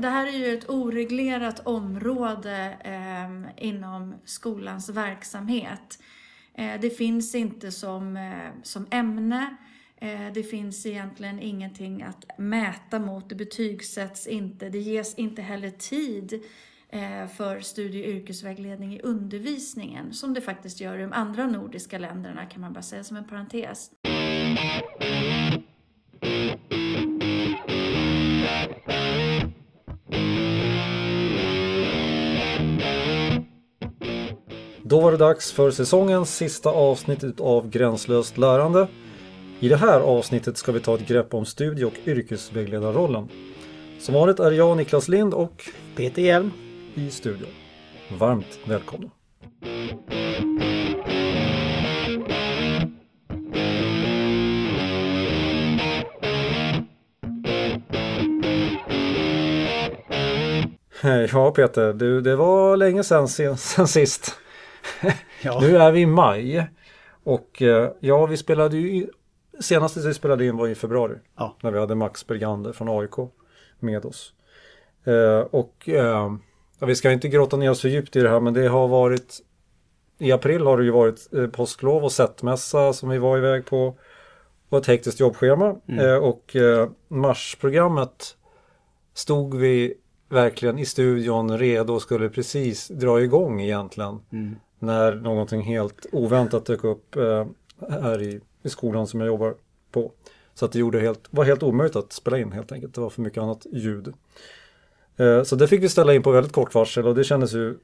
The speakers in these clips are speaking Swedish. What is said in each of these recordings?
det här är ju ett oreglerat område eh, inom skolans verksamhet. Eh, det finns inte som, eh, som ämne. Eh, det finns egentligen ingenting att mäta mot. Det betygsätts inte. Det ges inte heller tid eh, för studie och yrkesvägledning i undervisningen som det faktiskt gör i de andra nordiska länderna kan man bara säga som en parentes. Då var det dags för säsongens sista avsnitt av Gränslöst lärande. I det här avsnittet ska vi ta ett grepp om studie och yrkesvägledarrollen. Som vanligt är jag Niklas Lind och Peter Hjelm i studion. Varmt välkomna! Ja Peter, du, det var länge sedan, sedan sist. Ja. Nu är vi i maj. Och eh, ja, vi spelade ju Senaste vi spelade in var i februari. Ja. När vi hade Max Bergander från AIK med oss. Eh, och eh, vi ska inte gråta ner oss för djupt i det här men det har varit I april har det ju varit eh, påsklov och sättmässa som vi var iväg på. Och ett hektiskt jobbschema. Mm. Eh, och eh, marsprogrammet stod vi verkligen i studion redo och skulle precis dra igång egentligen. Mm. När någonting helt oväntat dök upp eh, här i, i skolan som jag jobbar på. Så att det gjorde helt, var helt omöjligt att spela in helt enkelt. Det var för mycket annat ljud. Eh, så det fick vi ställa in på väldigt kort varsel och det kändes ju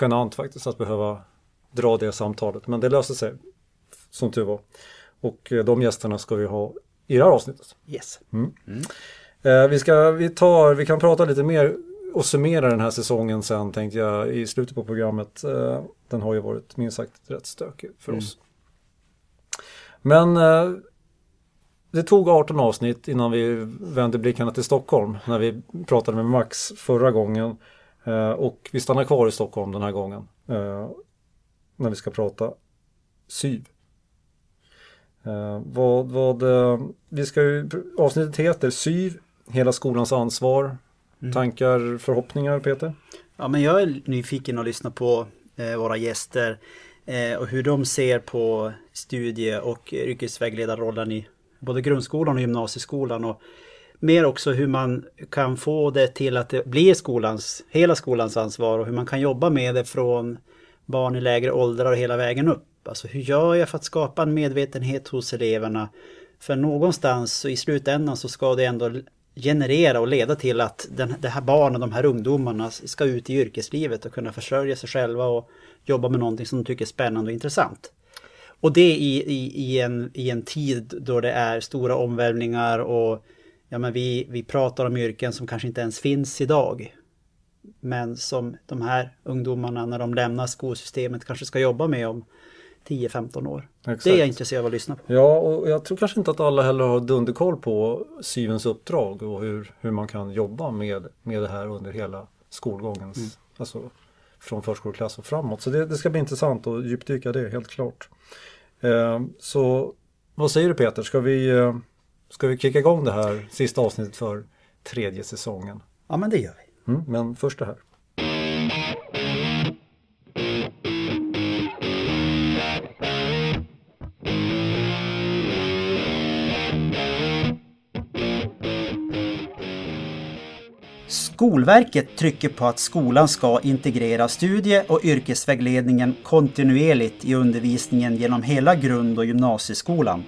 genant faktiskt att behöva dra det samtalet. Men det löste sig som tur var. Och eh, de gästerna ska vi ha i det här avsnittet. Yes. Mm. Mm. Eh, vi, ska, vi, tar, vi kan prata lite mer och summera den här säsongen sen tänkte jag i slutet på programmet. Eh, den har ju varit minst sagt rätt stökig för mm. oss. Men eh, det tog 18 avsnitt innan vi vände blickarna till Stockholm när vi pratade med Max förra gången. Och vi stannar kvar i Stockholm den här gången. När vi ska prata SYV. Vad, vad, vi ska ju, avsnittet heter SYV hela skolans ansvar. Mm. Tankar, förhoppningar Peter? Ja, men jag är nyfiken att lyssna på eh, våra gäster eh, och hur de ser på studie och yrkesvägledarrollen i både grundskolan och gymnasieskolan. Och mer också hur man kan få det till att det blir skolans, hela skolans ansvar och hur man kan jobba med det från barn i lägre åldrar och hela vägen upp. Alltså hur gör jag för att skapa en medvetenhet hos eleverna? För någonstans i slutändan så ska det ändå generera och leda till att den, det här barnen, de här ungdomarna ska ut i yrkeslivet och kunna försörja sig själva och jobba med någonting som de tycker är spännande och intressant. Och det i, i, i, en, i en tid då det är stora omvälvningar och ja, men vi, vi pratar om yrken som kanske inte ens finns idag. Men som de här ungdomarna när de lämnar skolsystemet kanske ska jobba med om 10-15 år. Exakt. Det är jag intresserad av att lyssna på. Ja, och jag tror kanske inte att alla heller har dunderkoll på syvens uppdrag och hur, hur man kan jobba med, med det här under hela skolgångens, mm. alltså från förskoleklass och framåt. Så det, det, ska bli intressant att djupdyka det, helt klart. Eh, så vad säger du Peter, ska vi, eh, ska vi kicka igång det här sista avsnittet för tredje säsongen? Ja, men det gör vi. Mm, men först det här. Skolverket trycker på att skolan ska integrera studie och yrkesvägledningen kontinuerligt i undervisningen genom hela grund och gymnasieskolan.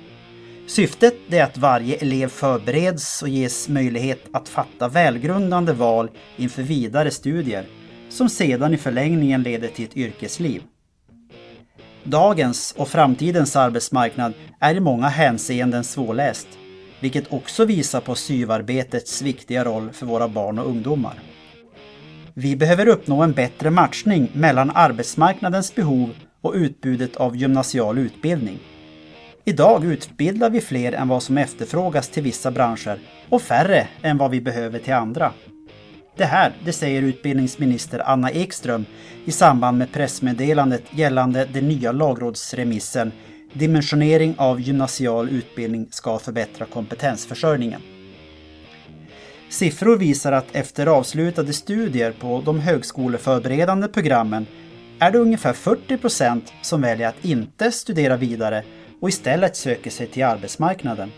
Syftet är att varje elev förbereds och ges möjlighet att fatta välgrundande val inför vidare studier som sedan i förlängningen leder till ett yrkesliv. Dagens och framtidens arbetsmarknad är i många hänseenden svårläst vilket också visar på syvarbetets viktiga roll för våra barn och ungdomar. Vi behöver uppnå en bättre matchning mellan arbetsmarknadens behov och utbudet av gymnasial utbildning. Idag utbildar vi fler än vad som efterfrågas till vissa branscher och färre än vad vi behöver till andra. Det här, det säger utbildningsminister Anna Ekström i samband med pressmeddelandet gällande den nya lagrådsremissen Dimensionering av gymnasial utbildning ska förbättra kompetensförsörjningen. Siffror visar att efter avslutade studier på de högskoleförberedande programmen är det ungefär 40 procent som väljer att inte studera vidare och istället söker sig till arbetsmarknaden.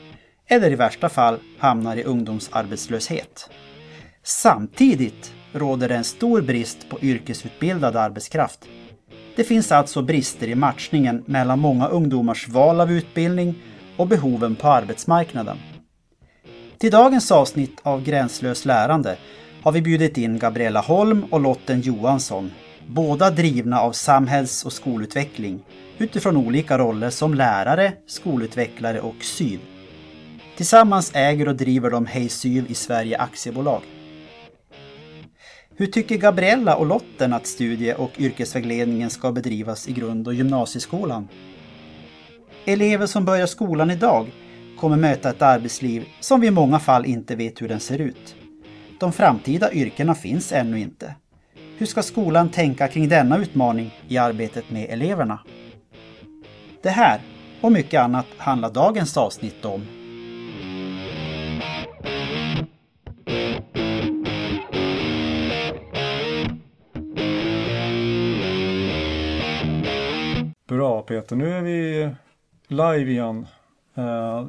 Eller i värsta fall hamnar i ungdomsarbetslöshet. Samtidigt råder det en stor brist på yrkesutbildad arbetskraft. Det finns alltså brister i matchningen mellan många ungdomars val av utbildning och behoven på arbetsmarknaden. Till dagens avsnitt av Gränslös lärande har vi bjudit in Gabriella Holm och Lotten Johansson, båda drivna av samhälls och skolutveckling utifrån olika roller som lärare, skolutvecklare och SYV. Tillsammans äger och driver de Hej SYV i Sverige aktiebolag. Hur tycker Gabriella och Lotten att studie och yrkesvägledningen ska bedrivas i grund och gymnasieskolan? Elever som börjar skolan idag kommer möta ett arbetsliv som vi i många fall inte vet hur den ser ut. De framtida yrkena finns ännu inte. Hur ska skolan tänka kring denna utmaning i arbetet med eleverna? Det här och mycket annat handlar dagens avsnitt om. Peter, nu är vi live igen. Eh,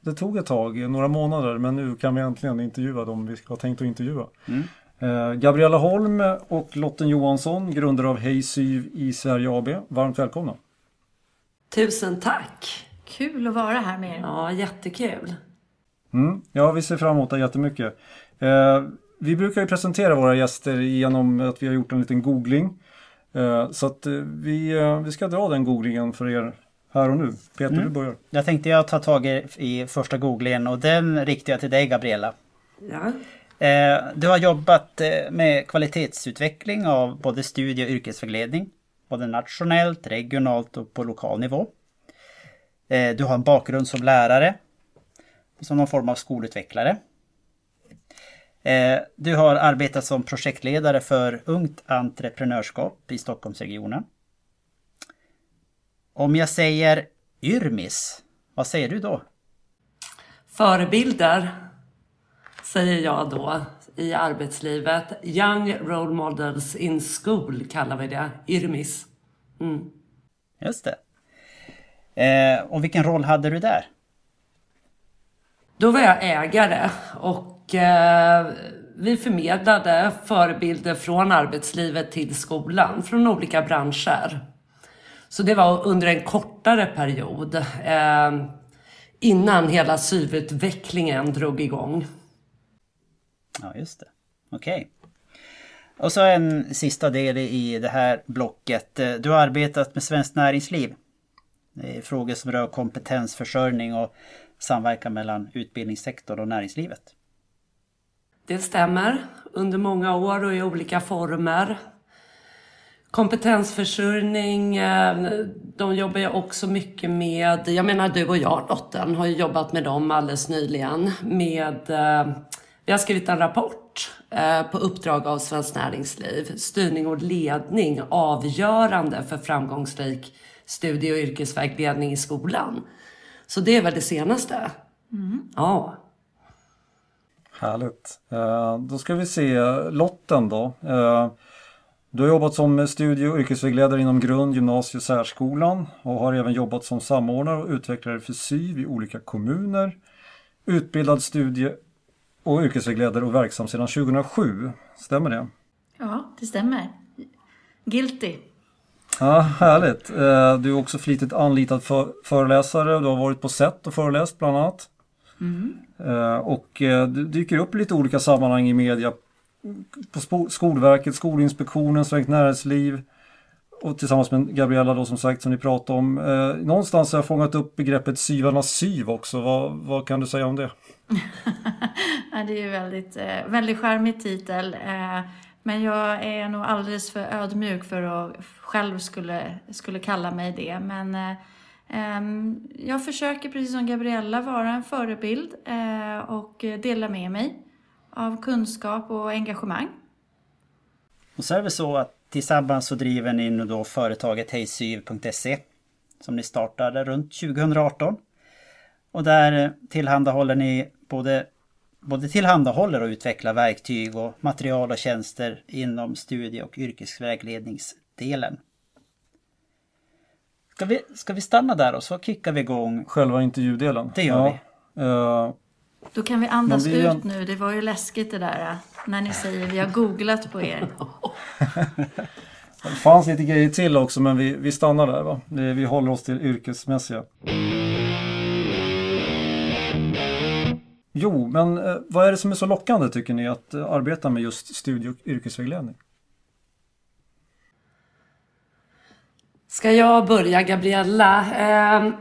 det tog ett tag, några månader, men nu kan vi äntligen intervjua dem vi ska ha tänkt att intervjua. Mm. Eh, Gabriella Holm och Lotten Johansson, grundare av Hej Syv i Sverige AB. Varmt välkomna! Tusen tack! Kul att vara här med er. Ja, jättekul. Mm, ja, vi ser fram emot det jättemycket. Eh, vi brukar ju presentera våra gäster genom att vi har gjort en liten googling. Eh, så att eh, vi, eh, vi ska dra den googlingen för er här och nu. Peter, mm. du börjar. Jag tänkte jag ta tag i, i första googlingen och den riktar jag till dig Gabriella. Ja. Du har jobbat med kvalitetsutveckling av både studie och yrkesvägledning. Både nationellt, regionalt och på lokal nivå. Du har en bakgrund som lärare. Som någon form av skolutvecklare. Du har arbetat som projektledare för Ungt Entreprenörskap i Stockholmsregionen. Om jag säger Yrmis, vad säger du då? Förebilder säger jag då i arbetslivet. Young Role Models in School kallar vi det, Yrmis. Mm. Just det. Eh, och vilken roll hade du där? Då var jag ägare och eh, vi förmedlade förebilder från arbetslivet till skolan, från olika branscher. Så det var under en kortare period eh, innan hela syvutvecklingen drog igång. Ja, just det. Okej. Okay. Och så en sista del i det här blocket. Eh, du har arbetat med Svenskt Näringsliv. Det är frågor som rör kompetensförsörjning och samverkan mellan utbildningssektorn och näringslivet. Det stämmer. Under många år och i olika former. Kompetensförsörjning, eh, de jobbar ju också mycket med, jag menar du och jag Lotten har ju jobbat med dem alldeles nyligen med eh, vi har skrivit en rapport eh, på uppdrag av Svenskt Näringsliv. Styrning och ledning avgörande för framgångsrik studie och yrkesvägledning i skolan. Så det är väl det senaste. Mm. Ja. Härligt. Eh, då ska vi se Lotten då. Eh, du har jobbat som studie och yrkesvägledare inom grund-, gymnasie och särskolan och har även jobbat som samordnare och utvecklare för SYV i olika kommuner. Utbildad studie och yrkesvägledare och verksam sedan 2007. Stämmer det? Ja, det stämmer. Guilty. Ja, härligt. Eh, du är också flitigt anlitad föreläsare. Du har varit på SET och föreläst bland annat. Mm. Och eh, du dyker upp i lite olika sammanhang i media. På Skolverket, Skolinspektionen, Svenskt Näringsliv och tillsammans med Gabriella då som sagt som ni pratade om. Någonstans har jag fångat upp begreppet syvarnas syv också. Vad, vad kan du säga om det? det är ju väldigt, eh, väldigt charmig titel. Eh, men jag är nog alldeles för ödmjuk för att själv skulle, skulle kalla mig det. Men eh, jag försöker precis som Gabriella vara en förebild eh, och dela med mig av kunskap och engagemang. Och så är det så att tillsammans så driver ni nu då företaget hejsyv.se som ni startade runt 2018. Och där tillhandahåller ni både både tillhandahåller och utvecklar verktyg och material och tjänster inom studie och yrkesvägledningsdelen. Ska vi, ska vi stanna där och så kickar vi igång själva intervjudelen? Det gör ja. vi. Uh, Då kan vi andas vi ut nu. Det var ju läskigt det där när ni säger vi har googlat på er. det fanns lite grejer till också men vi, vi stannar där. Va? Vi håller oss till yrkesmässiga. Jo, men eh, vad är det som är så lockande tycker ni att eh, arbeta med just studie och yrkesvägledning? Ska jag börja Gabriella? Eh,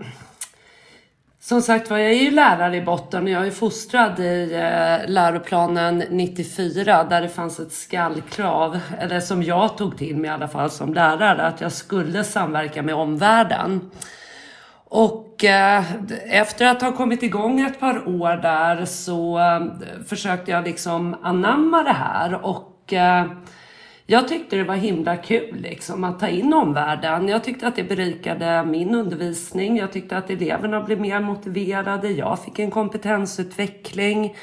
som sagt var, jag är ju lärare i botten och jag är fostrad i eh, läroplanen 94 där det fanns ett skallkrav, eller som jag tog till mig i alla fall som lärare, att jag skulle samverka med omvärlden. Och och eh, efter att ha kommit igång ett par år där så eh, försökte jag liksom anamma det här och eh, jag tyckte det var himla kul liksom att ta in omvärlden. Jag tyckte att det berikade min undervisning. Jag tyckte att eleverna blev mer motiverade. Jag fick en kompetensutveckling.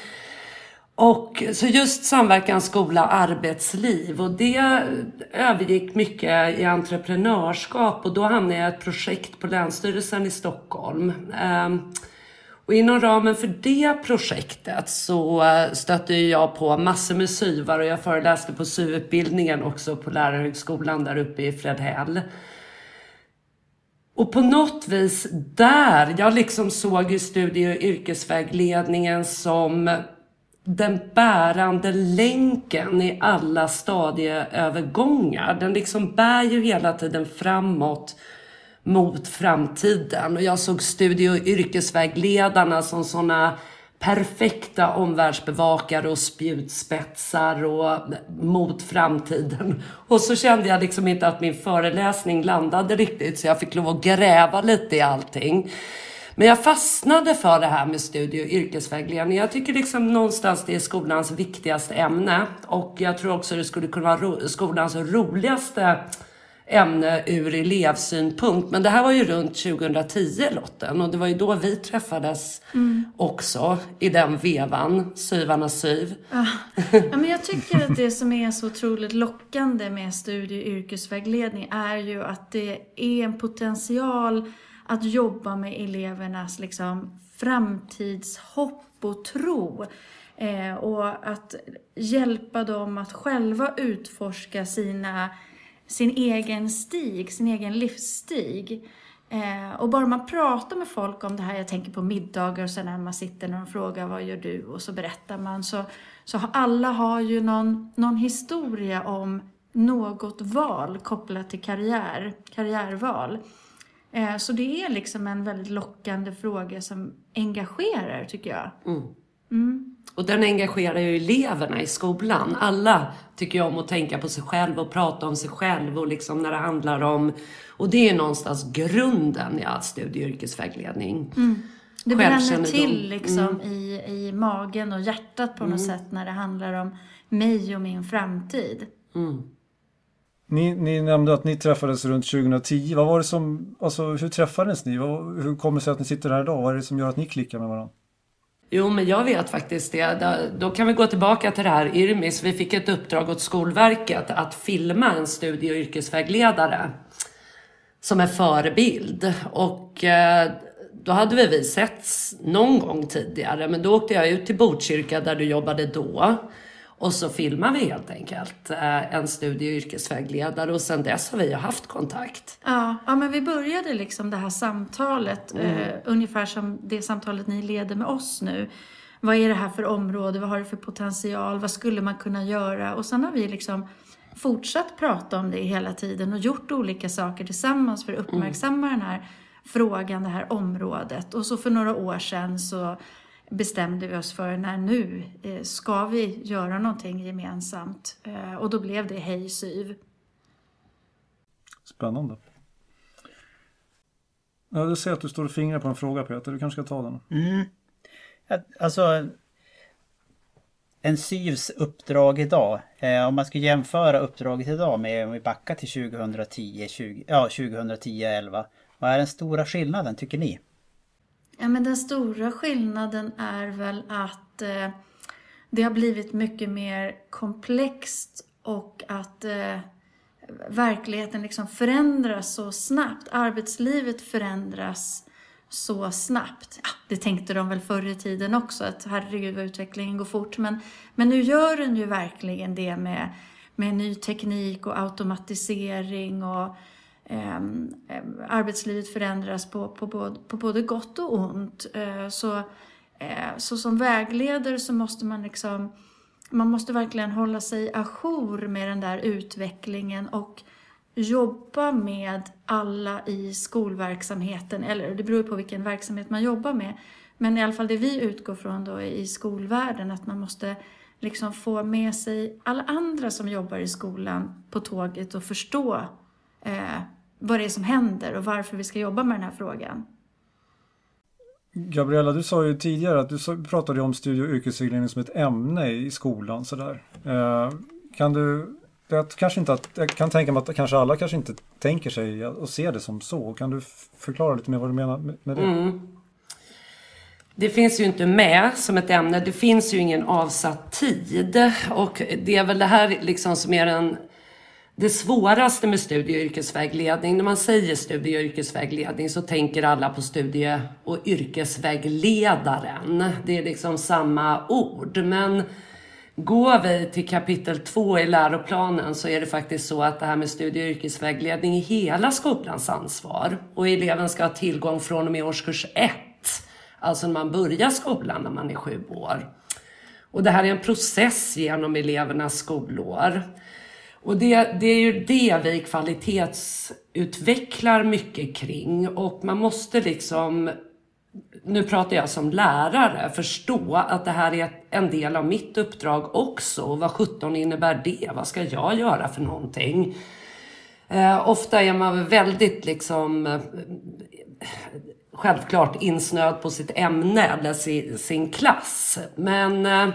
Och så just samverkan skola arbetsliv och det övergick mycket i entreprenörskap och då hamnade jag i ett projekt på Länsstyrelsen i Stockholm. Ehm, och inom ramen för det projektet så eh, stötte jag på massor med syvar och jag föreläste på syutbildningen också på Lärarhögskolan där uppe i Fredhäll. Och på något vis där, jag liksom såg ju studie och yrkesvägledningen som den bärande länken i alla stadieövergångar. Den liksom bär ju hela tiden framåt mot framtiden. Och jag såg studie och yrkesvägledarna som sådana perfekta omvärldsbevakare och spjutspetsar och mot framtiden. Och så kände jag liksom inte att min föreläsning landade riktigt så jag fick lov att gräva lite i allting. Men jag fastnade för det här med studie och yrkesvägledning. Jag tycker liksom någonstans det är skolans viktigaste ämne och jag tror också det skulle kunna vara skolans roligaste ämne ur elevsynpunkt. Men det här var ju runt 2010 Lotten och det var ju då vi träffades mm. också i den vevan, Syvarnas syv. Ja. ja. men jag tycker att det som är så otroligt lockande med studie och yrkesvägledning är ju att det är en potential att jobba med elevernas liksom, framtidshopp och tro. Eh, och att hjälpa dem att själva utforska sina, sin egen stig, sin egen livsstig. Eh, och bara man pratar med folk om det här, jag tänker på middagar och sen när man sitter och de frågar vad gör du? Och så berättar man. Så, så alla har ju någon, någon historia om något val kopplat till karriär, karriärval. Eh, så det är liksom en väldigt lockande fråga som engagerar, tycker jag. Mm. Mm. Och den engagerar ju eleverna i skolan. Alla tycker jag om att tänka på sig själv och prata om sig själv och liksom när det handlar om... Och det är någonstans grunden i all studie och yrkesvägledning. Mm. Det bränner till liksom mm. i, i magen och hjärtat på något mm. sätt när det handlar om mig och min framtid. Mm. Ni, ni, nämnde att ni träffades runt 2010. Vad var det som, alltså, hur träffades ni? Vad, hur kommer det sig att ni sitter här idag? Vad är det som gör att ni klickar med varandra? Jo, men jag vet faktiskt det. Då, då kan vi gå tillbaka till det här Irmis. Vi fick ett uppdrag åt Skolverket att filma en studie och yrkesvägledare som en förebild. Och eh, då hade vi sett någon gång tidigare, men då åkte jag ut till Botkyrka där du jobbade då. Och så filmar vi helt enkelt eh, en studie och yrkesvägledare och sen dess har vi haft kontakt. Ja, ja men vi började liksom det här samtalet, mm. eh, ungefär som det samtalet ni leder med oss nu. Vad är det här för område? Vad har det för potential? Vad skulle man kunna göra? Och sen har vi liksom fortsatt prata om det hela tiden och gjort olika saker tillsammans för att uppmärksamma mm. den här frågan, det här området. Och så för några år sedan så bestämde vi oss för när nu eh, ska vi göra någonting gemensamt. Eh, och då blev det Hej Syv. Spännande. Ja, du ser att du står och fingrar på en fråga Peter, du kanske ska ta den? Mm. Alltså en SYVs uppdrag idag, eh, om man ska jämföra uppdraget idag med om vi backar till 2010, 20, ja 2010-11. Vad är den stora skillnaden tycker ni? Ja, men den stora skillnaden är väl att eh, det har blivit mycket mer komplext och att eh, verkligheten liksom förändras så snabbt. Arbetslivet förändras så snabbt. Ja, det tänkte de väl förr i tiden också, att herregud vad utvecklingen går fort. Men, men nu gör den ju verkligen det med, med ny teknik och automatisering och Ehm, eh, arbetslivet förändras på, på, på, på både gott och ont. Eh, så, eh, så som vägledare så måste man liksom man måste verkligen hålla sig ajour med den där utvecklingen och jobba med alla i skolverksamheten, eller det beror på vilken verksamhet man jobbar med. Men i alla fall det vi utgår från då i skolvärlden, att man måste liksom få med sig alla andra som jobbar i skolan på tåget och förstå eh, vad det är som händer och varför vi ska jobba med den här frågan. Gabriella, du sa ju tidigare att du pratade om studie och yrkesvägledning som ett ämne i skolan. Sådär. Eh, kan du, jag, kanske inte att, jag kan tänka mig att kanske alla kanske inte tänker sig och ser det som så. Kan du förklara lite mer vad du menar med det? Mm. Det finns ju inte med som ett ämne. Det finns ju ingen avsatt tid. Och det är väl det här liksom som är den det svåraste med studie och yrkesvägledning, när man säger studie och yrkesvägledning så tänker alla på studie och yrkesvägledaren. Det är liksom samma ord. Men går vi till kapitel två i läroplanen så är det faktiskt så att det här med studie och yrkesvägledning är hela skolans ansvar. Och eleven ska ha tillgång från och med årskurs ett. Alltså när man börjar skolan när man är sju år. Och det här är en process genom elevernas skolår. Och det, det är ju det vi kvalitetsutvecklar mycket kring och man måste liksom nu pratar jag som lärare, förstå att det här är en del av mitt uppdrag också. Vad 17 innebär det? Vad ska jag göra för någonting? Eh, ofta är man väldigt liksom eh, självklart insnöad på sitt ämne eller sin, sin klass. Men eh,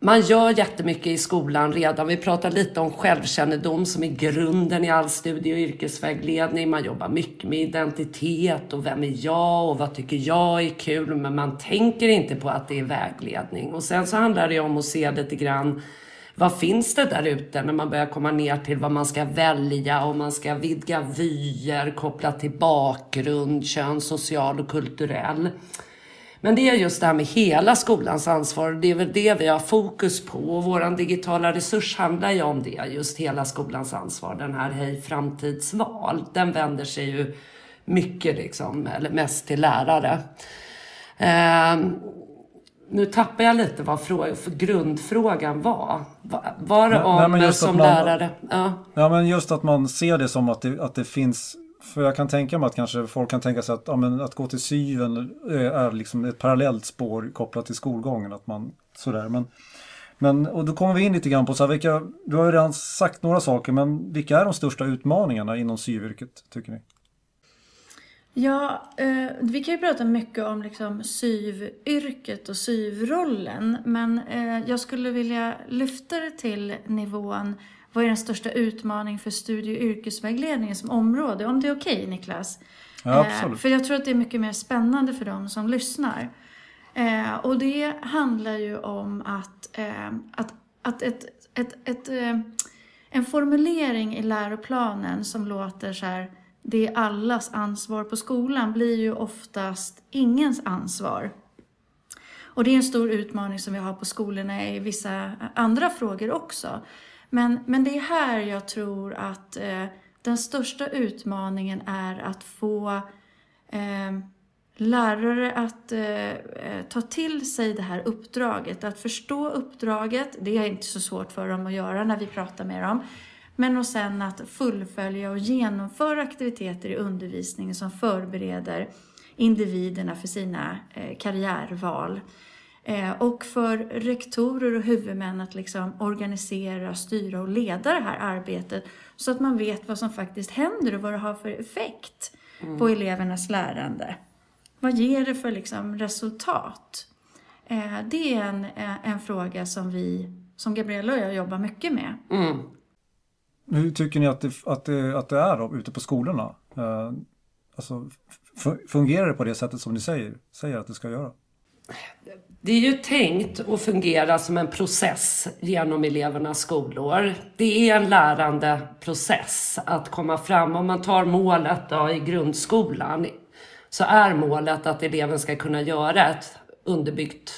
man gör jättemycket i skolan redan. Vi pratar lite om självkännedom som är grunden i all studie och yrkesvägledning. Man jobbar mycket med identitet och vem är jag och vad tycker jag är kul. Men man tänker inte på att det är vägledning. Och sen så handlar det om att se lite grann vad finns det där ute när man börjar komma ner till vad man ska välja och man ska vidga vyer kopplat till bakgrund, kön, social och kulturell. Men det är just det här med hela skolans ansvar. Det är väl det vi har fokus på. Och vår digitala resurs handlar ju om det. Just hela skolans ansvar. Den här Hej framtidsval. Den vänder sig ju mycket liksom, eller mest till lärare. Eh, nu tappar jag lite vad fråga, grundfrågan var. Var det om nej, som man, lärare? Ja. ja, men just att man ser det som att det, att det finns för jag kan tänka mig att kanske folk kan tänka sig att, ja, men att gå till syven eh, är liksom ett parallellt spår kopplat till skolgången. Att man, sådär. Men, men, och då kommer vi in lite grann på så här, vilka, du har ju redan sagt några saker, men vilka är de största utmaningarna inom syvirket tycker ni? Ja, eh, vi kan ju prata mycket om liksom syvyrket och syvrollen, men eh, jag skulle vilja lyfta det till nivån vad är den största utmaningen för studie och yrkesvägledningen som område? Om det är okej okay, Niklas? Ja, absolut. Eh, för jag tror att det är mycket mer spännande för de som lyssnar. Eh, och det handlar ju om att, eh, att, att ett, ett, ett, eh, en formulering i läroplanen som låter så här det är allas ansvar på skolan blir ju oftast ingens ansvar. Och det är en stor utmaning som vi har på skolorna i vissa andra frågor också. Men, men det är här jag tror att eh, den största utmaningen är att få eh, lärare att eh, eh, ta till sig det här uppdraget, att förstå uppdraget. Det är inte så svårt för dem att göra när vi pratar med dem. Men och sen att fullfölja och genomföra aktiviteter i undervisningen som förbereder individerna för sina eh, karriärval. Eh, och för rektorer och huvudmän att liksom organisera, styra och leda det här arbetet så att man vet vad som faktiskt händer och vad det har för effekt mm. på elevernas lärande. Vad ger det för liksom resultat? Eh, det är en, eh, en fråga som vi, som Gabriella och jag jobbar mycket med. Mm. Hur tycker ni att det, att det, att det är då, ute på skolorna? Alltså, fungerar det på det sättet som ni säger, säger att det ska göra? Det är ju tänkt att fungera som en process genom elevernas skolår. Det är en lärande process att komma fram. Om man tar målet då, i grundskolan så är målet att eleven ska kunna göra ett underbyggt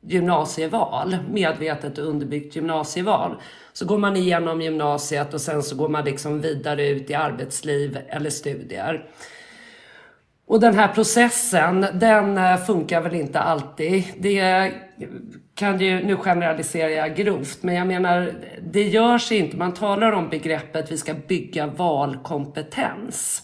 gymnasieval, medvetet underbyggt gymnasieval. Så går man igenom gymnasiet och sen så går man liksom vidare ut i arbetsliv eller studier. Och den här processen, den eh, funkar väl inte alltid. Det kan ju, nu generaliserar jag grovt, men jag menar, det görs inte. Man talar om begreppet vi ska bygga valkompetens.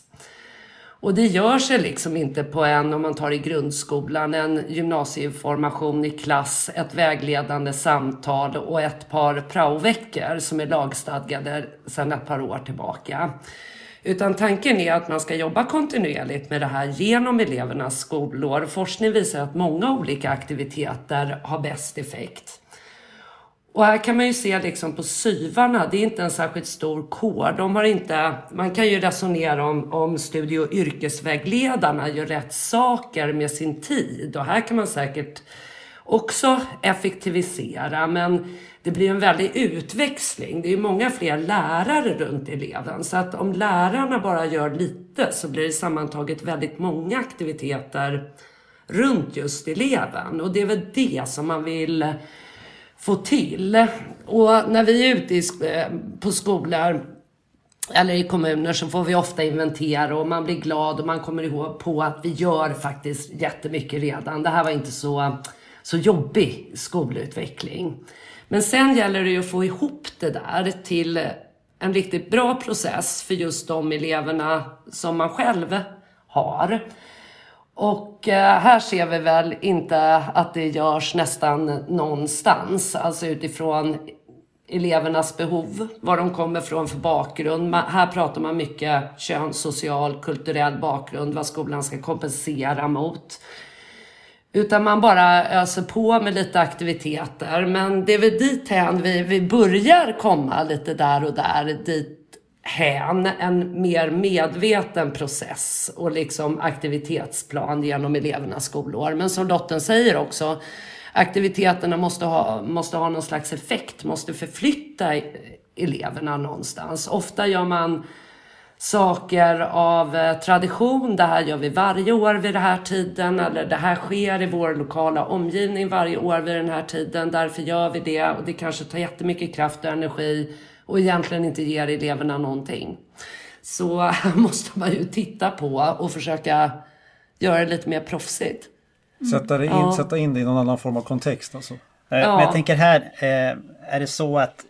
Och det gör sig liksom inte på en, om man tar i grundskolan, en gymnasieinformation i klass, ett vägledande samtal och ett par praoveckor som är lagstadgade sedan ett par år tillbaka. Utan tanken är att man ska jobba kontinuerligt med det här genom elevernas skolår. Forskning visar att många olika aktiviteter har bäst effekt. Och här kan man ju se liksom på syvarna, det är inte en särskilt stor kår. De har inte, man kan ju resonera om, om studie och yrkesvägledarna gör rätt saker med sin tid. Och här kan man säkert också effektivisera. Men det blir en väldig utväxling. Det är många fler lärare runt eleven. Så att om lärarna bara gör lite så blir det sammantaget väldigt många aktiviteter runt just eleven. Och det är väl det som man vill få till. Och när vi är ute eh, på skolor eller i kommuner så får vi ofta inventera och man blir glad och man kommer ihåg på att vi gör faktiskt jättemycket redan. Det här var inte så, så jobbig skolutveckling. Men sen gäller det ju att få ihop det där till en riktigt bra process för just de eleverna som man själv har. Och eh, här ser vi väl inte att det görs nästan någonstans, alltså utifrån elevernas behov, var de kommer från för bakgrund. här pratar man mycket kön, social, kulturell bakgrund, vad skolan ska kompensera mot. Utan man bara öser på med lite aktiviteter. Men det är väl dithän vi, vi börjar komma lite där och där, Dithän. En mer medveten process och liksom aktivitetsplan genom elevernas skolår. Men som Lotten säger också, aktiviteterna måste ha, måste ha någon slags effekt, måste förflytta eleverna någonstans. Ofta gör man saker av eh, tradition. Det här gör vi varje år vid den här tiden eller det här sker i vår lokala omgivning varje år vid den här tiden. Därför gör vi det och det kanske tar jättemycket kraft och energi och egentligen inte ger eleverna någonting. Så måste man ju titta på och försöka göra det lite mer proffsigt. Sätta, in, ja. sätta in det i någon annan form av kontext alltså. Ja. Men jag tänker här, eh, är det så att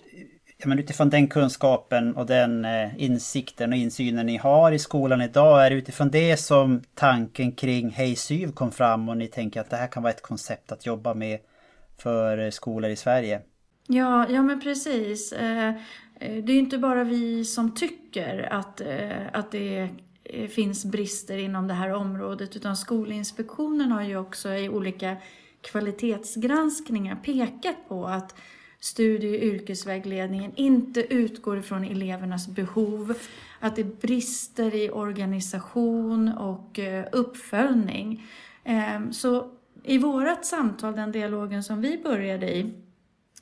men utifrån den kunskapen och den eh, insikten och insynen ni har i skolan idag, är det utifrån det som tanken kring Hej Syv kom fram och ni tänker att det här kan vara ett koncept att jobba med för eh, skolor i Sverige? Ja, ja men precis. Eh, det är inte bara vi som tycker att, att det finns brister inom det här området utan Skolinspektionen har ju också i olika kvalitetsgranskningar pekat på att studie och yrkesvägledningen inte utgår ifrån elevernas behov, att det brister i organisation och eh, uppföljning. Ehm, så i vårt samtal, den dialogen som vi började i,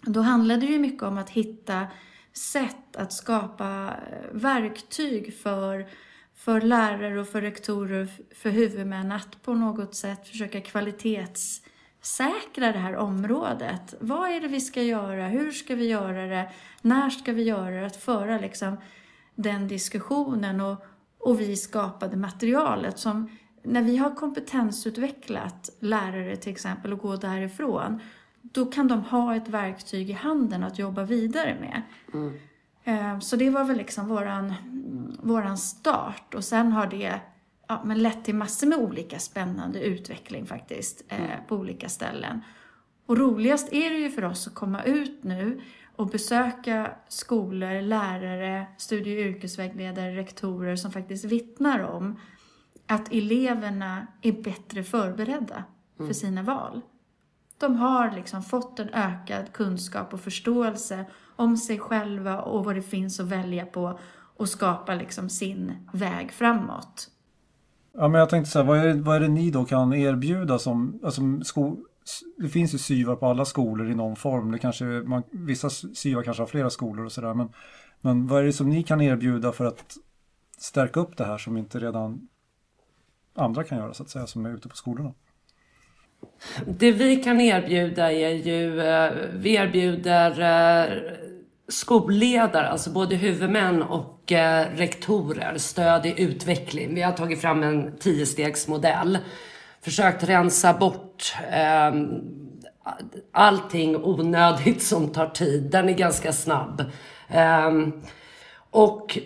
då handlade det ju mycket om att hitta sätt att skapa eh, verktyg för, för lärare och för rektorer, för huvudmän att på något sätt försöka kvalitets säkra det här området. Vad är det vi ska göra? Hur ska vi göra det? När ska vi göra det? Att föra liksom den diskussionen och, och vi skapade materialet som när vi har kompetensutvecklat lärare till exempel och gå därifrån då kan de ha ett verktyg i handen att jobba vidare med. Mm. Eh, så det var väl liksom våran, våran start och sen har det ja, men lett till massor med olika spännande utveckling faktiskt eh, mm. på olika ställen. Och roligast är det ju för oss att komma ut nu och besöka skolor, lärare, studie och yrkesvägledare, rektorer som faktiskt vittnar om att eleverna är bättre förberedda mm. för sina val. De har liksom fått en ökad kunskap och förståelse om sig själva och vad det finns att välja på och skapa liksom sin väg framåt. Ja, men jag tänkte så här, vad är, det, vad är det ni då kan erbjuda som, alltså sko, det finns ju syvar på alla skolor i någon form. Det kanske, man, vissa syvar kanske har flera skolor och sådär. Men, men vad är det som ni kan erbjuda för att stärka upp det här som inte redan andra kan göra så att säga, som är ute på skolorna? Det vi kan erbjuda är ju, eh, vi erbjuder eh, skolledare, alltså både huvudmän och eh, rektorer, stöd i utveckling. Vi har tagit fram en tiostegsmodell. Försökt rensa bort eh, allting onödigt som tar tid. Den är ganska snabb. Eh, och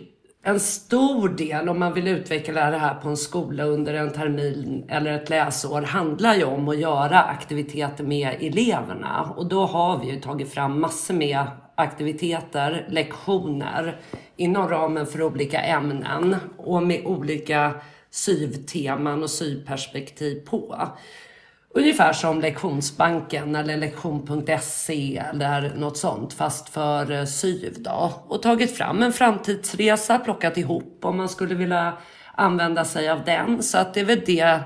en stor del, om man vill utveckla det här på en skola under en termin eller ett läsår, handlar ju om att göra aktiviteter med eleverna. Och då har vi ju tagit fram massor med aktiviteter, lektioner inom ramen för olika ämnen och med olika syvteman och syvperspektiv på. Ungefär som Lektionsbanken eller lektion.se eller något sånt fast för eh, SYV då. Och tagit fram en framtidsresa, plockat ihop om man skulle vilja använda sig av den. Så att det är väl det,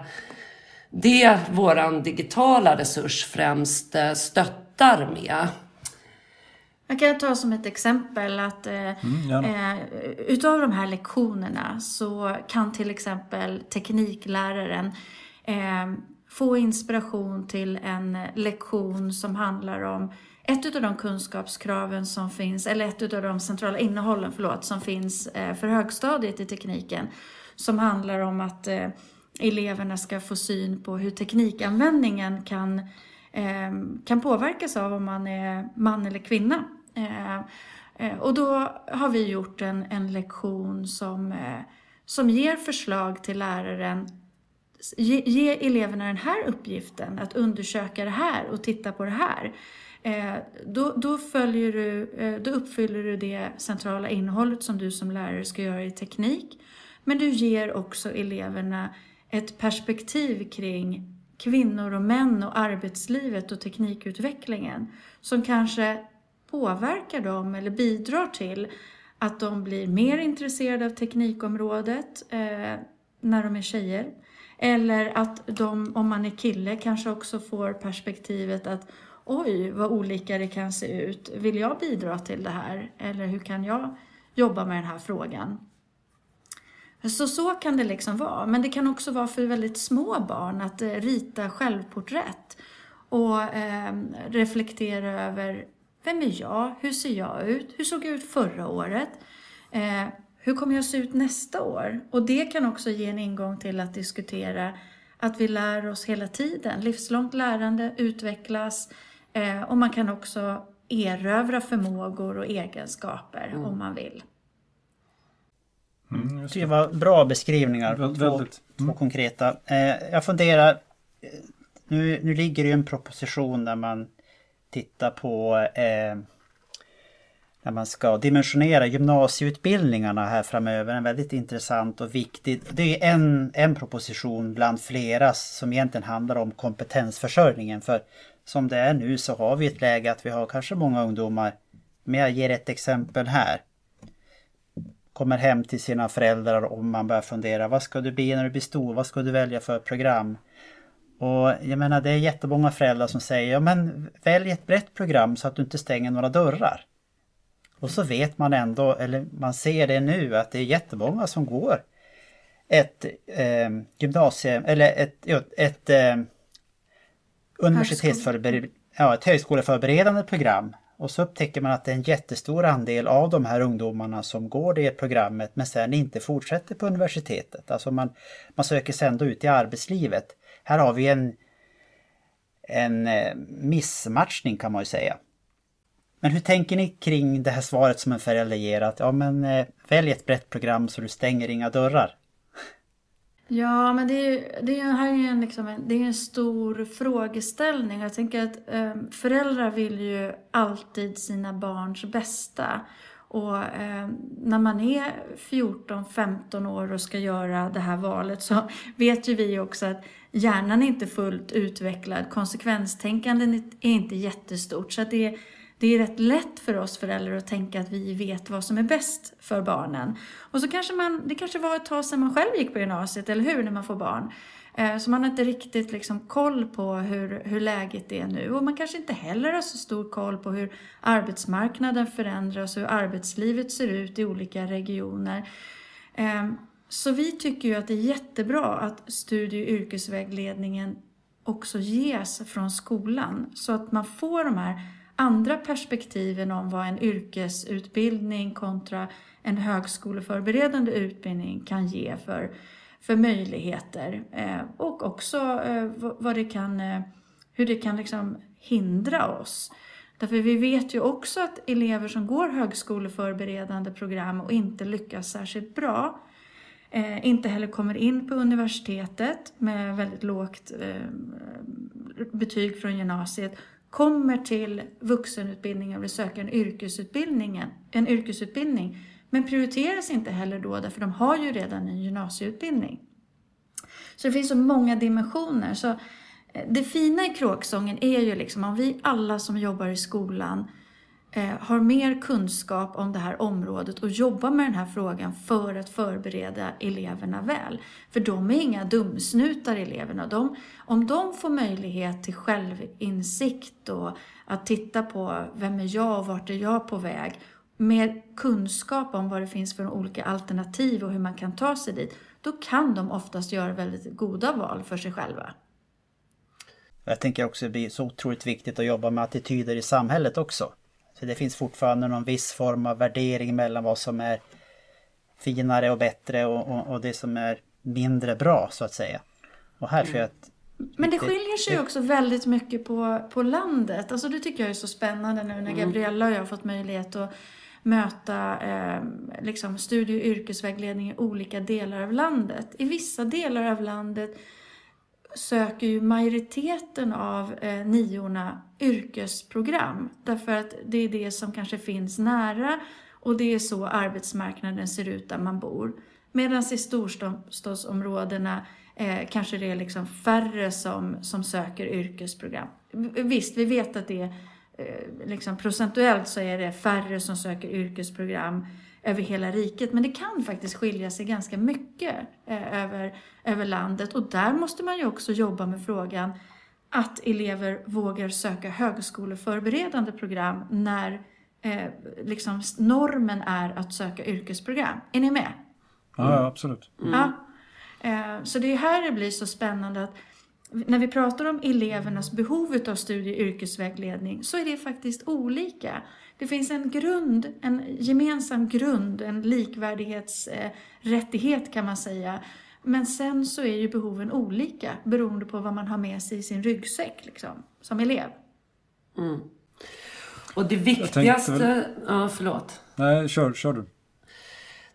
det våran digitala resurs främst eh, stöttar med. Jag kan ta som ett exempel att eh, mm, eh, utav de här lektionerna så kan till exempel teknikläraren eh, få inspiration till en lektion som handlar om ett av de kunskapskraven som finns, eller ett av de centrala innehållen, förlåt, som finns eh, för högstadiet i tekniken. Som handlar om att eh, eleverna ska få syn på hur teknikanvändningen kan, kan påverkas av om man är man eller kvinna. Eh, eh, och då har vi gjort en, en lektion som, eh, som ger förslag till läraren ge, ge eleverna den här uppgiften, att undersöka det här och titta på det här. Eh, då, då, följer du, eh, då uppfyller du det centrala innehållet som du som lärare ska göra i teknik. Men du ger också eleverna ett perspektiv kring kvinnor och män och arbetslivet och teknikutvecklingen som kanske påverkar dem eller bidrar till att de blir mer intresserade av teknikområdet eh, när de är tjejer. Eller att de, om man är kille, kanske också får perspektivet att oj, vad olika det kan se ut. Vill jag bidra till det här? Eller hur kan jag jobba med den här frågan? Så så kan det liksom vara. Men det kan också vara för väldigt små barn att eh, rita självporträtt och eh, reflektera över vem är jag? Hur ser jag ut? Hur såg jag ut förra året? Eh, hur kommer jag se ut nästa år? Och det kan också ge en ingång till att diskutera att vi lär oss hela tiden. Livslångt lärande utvecklas eh, och man kan också erövra förmågor och egenskaper mm. om man vill. Mm, det. det var bra beskrivningar. Vä två, mm. två konkreta. Eh, jag funderar, eh, nu, nu ligger det ju en proposition där man Titta på eh, när man ska dimensionera gymnasieutbildningarna här framöver. En väldigt intressant och viktig. Det är en, en proposition bland flera som egentligen handlar om kompetensförsörjningen. För som det är nu så har vi ett läge att vi har kanske många ungdomar. Men jag ger ett exempel här. Kommer hem till sina föräldrar och man börjar fundera. Vad ska du bli när du blir stor? Vad ska du välja för program? Och jag menar det är jättemånga föräldrar som säger ja men välj ett brett program så att du inte stänger några dörrar. Och så vet man ändå, eller man ser det nu, att det är jättemånga som går ett eh, gymnasium, eller ett, ett eh, universitetsförberedande, ja, ett högskoleförberedande program. Och så upptäcker man att det är en jättestor andel av de här ungdomarna som går det programmet men sen inte fortsätter på universitetet. Alltså man, man söker sig ändå ut i arbetslivet. Här har vi en, en eh, missmatchning kan man ju säga. Men hur tänker ni kring det här svaret som en förälder ger att ja men eh, välj ett brett program så du stänger inga dörrar? Ja, men det är ju, det är, här är ju en, liksom en, det är en stor frågeställning. Jag tänker att eh, föräldrar vill ju alltid sina barns bästa. Och eh, när man är 14-15 år och ska göra det här valet så vet ju vi också att hjärnan är inte fullt utvecklad. Konsekvenstänkandet är inte jättestort. Så att det det är rätt lätt för oss föräldrar att tänka att vi vet vad som är bäst för barnen. Och så kanske man, det kanske var ett tag sedan man själv gick på gymnasiet, eller hur, när man får barn. Eh, så man har inte riktigt liksom koll på hur, hur läget är nu. Och man kanske inte heller har så stor koll på hur arbetsmarknaden förändras och hur arbetslivet ser ut i olika regioner. Ehm, så vi tycker ju att det är jättebra att studie och yrkesvägledningen också ges från skolan. Så att man får de här andra perspektiven om vad en yrkesutbildning kontra en högskoleförberedande utbildning kan ge för, för möjligheter. Eh, och också eh, vad det kan, eh, hur det kan liksom hindra oss. Därför vi vet ju också att elever som går högskoleförberedande program och inte lyckas särskilt bra eh, inte heller kommer in på universitetet med väldigt lågt eh, betyg från gymnasiet kommer till vuxenutbildningen och vill söka en, yrkesutbildning, en yrkesutbildning men prioriteras inte heller då därför de har ju redan en gymnasieutbildning. Så det finns så många dimensioner. Så eh, det fina i kråksången är ju liksom om vi alla som jobbar i skolan eh, Eh, har mer kunskap om det här området och jobbar med den här frågan för att förbereda eleverna väl. För de är inga dumsnutar eleverna. De, om de får möjlighet till självinsikt och att titta på vem är jag och vart är jag på väg med kunskap om vad det finns för olika alternativ och hur man kan ta sig dit, då kan de oftast göra väldigt goda val för sig själva. Jag tänker också att det blir så otroligt viktigt att jobba med attityder i samhället också. Så det finns fortfarande någon viss form av värdering mellan vad som är finare och bättre och, och, och det som är mindre bra så att säga. Och här tror jag att men det skiljer sig också väldigt mycket på, på landet. Alltså det tycker jag är så spännande nu när mm. Gabriella och jag har fått möjlighet att möta eh, liksom studie och yrkesvägledning i olika delar av landet. I vissa delar av landet söker ju majoriteten av eh, niorna yrkesprogram. Därför att det är det som kanske finns nära och det är så arbetsmarknaden ser ut där man bor. Medan i storstadsområdena eh, kanske det är liksom färre som, som söker yrkesprogram. Visst, vi vet att det är eh, liksom procentuellt så är det färre som söker yrkesprogram över hela riket. Men det kan faktiskt skilja sig ganska mycket eh, över, över landet. Och där måste man ju också jobba med frågan att elever vågar söka högskoleförberedande program när eh, liksom normen är att söka yrkesprogram. Är ni med? Ja, absolut. Mm. Ja. Eh, så det är här det blir så spännande att när vi pratar om elevernas behov av studie och yrkesvägledning så är det faktiskt olika. Det finns en grund, en gemensam grund, en likvärdighetsrättighet kan man säga. Men sen så är ju behoven olika beroende på vad man har med sig i sin ryggsäck liksom, som elev. Mm. Och det viktigaste... Väl... Ja, förlåt. Nej, kör, kör du.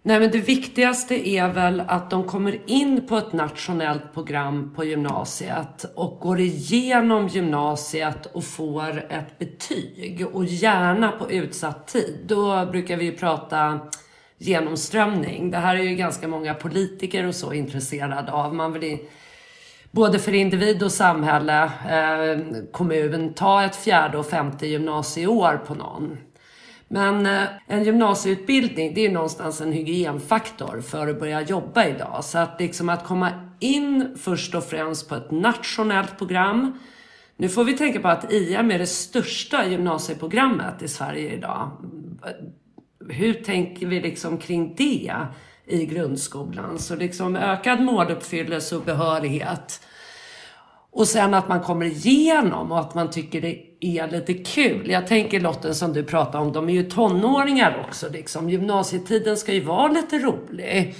Nej men det viktigaste är väl att de kommer in på ett nationellt program på gymnasiet och går igenom gymnasiet och får ett betyg och gärna på utsatt tid. Då brukar vi ju prata genomströmning. Det här är ju ganska många politiker och så intresserade av. Man vill både för individ och samhälle, eh, kommun, ta ett fjärde och femte gymnasieår på någon. Men eh, en gymnasieutbildning, det är någonstans en hygienfaktor för att börja jobba idag. Så att liksom att komma in först och främst på ett nationellt program. Nu får vi tänka på att IM är det största gymnasieprogrammet i Sverige idag. Hur tänker vi liksom kring det i grundskolan? Så liksom ökad måluppfyllelse och behörighet. Och sen att man kommer igenom och att man tycker det är lite kul. Jag tänker Lotten som du pratar om, de är ju tonåringar också liksom. Gymnasietiden ska ju vara lite rolig.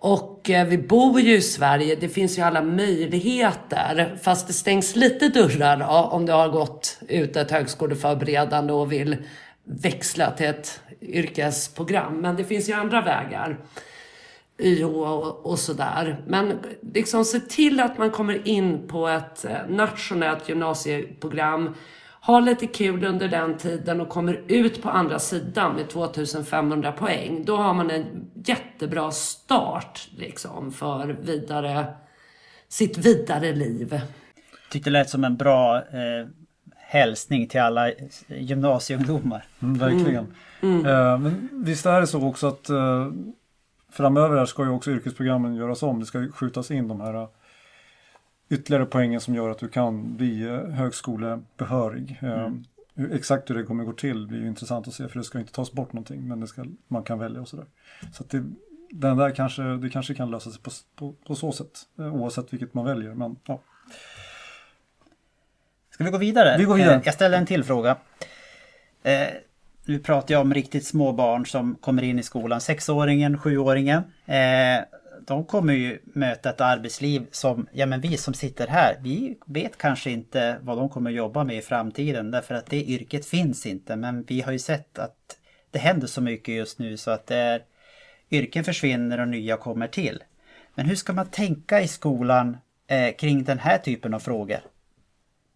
Och eh, vi bor ju i Sverige, det finns ju alla möjligheter. Fast det stängs lite dörrar då, om du har gått ut ett högskoleförberedande och vill växla till ett yrkesprogram. Men det finns ju andra vägar. YH och, och sådär. Men liksom se till att man kommer in på ett eh, nationellt gymnasieprogram, har lite kul under den tiden och kommer ut på andra sidan med 2500 poäng. Då har man en jättebra start liksom för vidare, sitt vidare liv. Jag tyckte det lät som en bra eh, hälsning till alla gymnasieungdomar. Mm, verkligen. Mm. Uh, men visst är det så också att uh, framöver här ska ju också yrkesprogrammen göras om. Det ska skjutas in de här uh, ytterligare poängen som gör att du kan bli högskolebehörig. Mm. Hur, exakt hur det kommer gå till blir ju intressant att se för det ska inte tas bort någonting men ska, man kan välja och sådär. Så att det, den där kanske, det kanske kan lösa sig på, på, på så sätt oavsett vilket man väljer. Men, ja. Ska vi gå vidare? Vi går vidare. Eh, jag ställer en till fråga. Eh, nu pratar jag om riktigt små barn som kommer in i skolan. Sexåringen, sjuåringen. De kommer ju möta ett arbetsliv som, ja men vi som sitter här, vi vet kanske inte vad de kommer jobba med i framtiden därför att det yrket finns inte. Men vi har ju sett att det händer så mycket just nu så att det är, yrken försvinner och nya kommer till. Men hur ska man tänka i skolan eh, kring den här typen av frågor?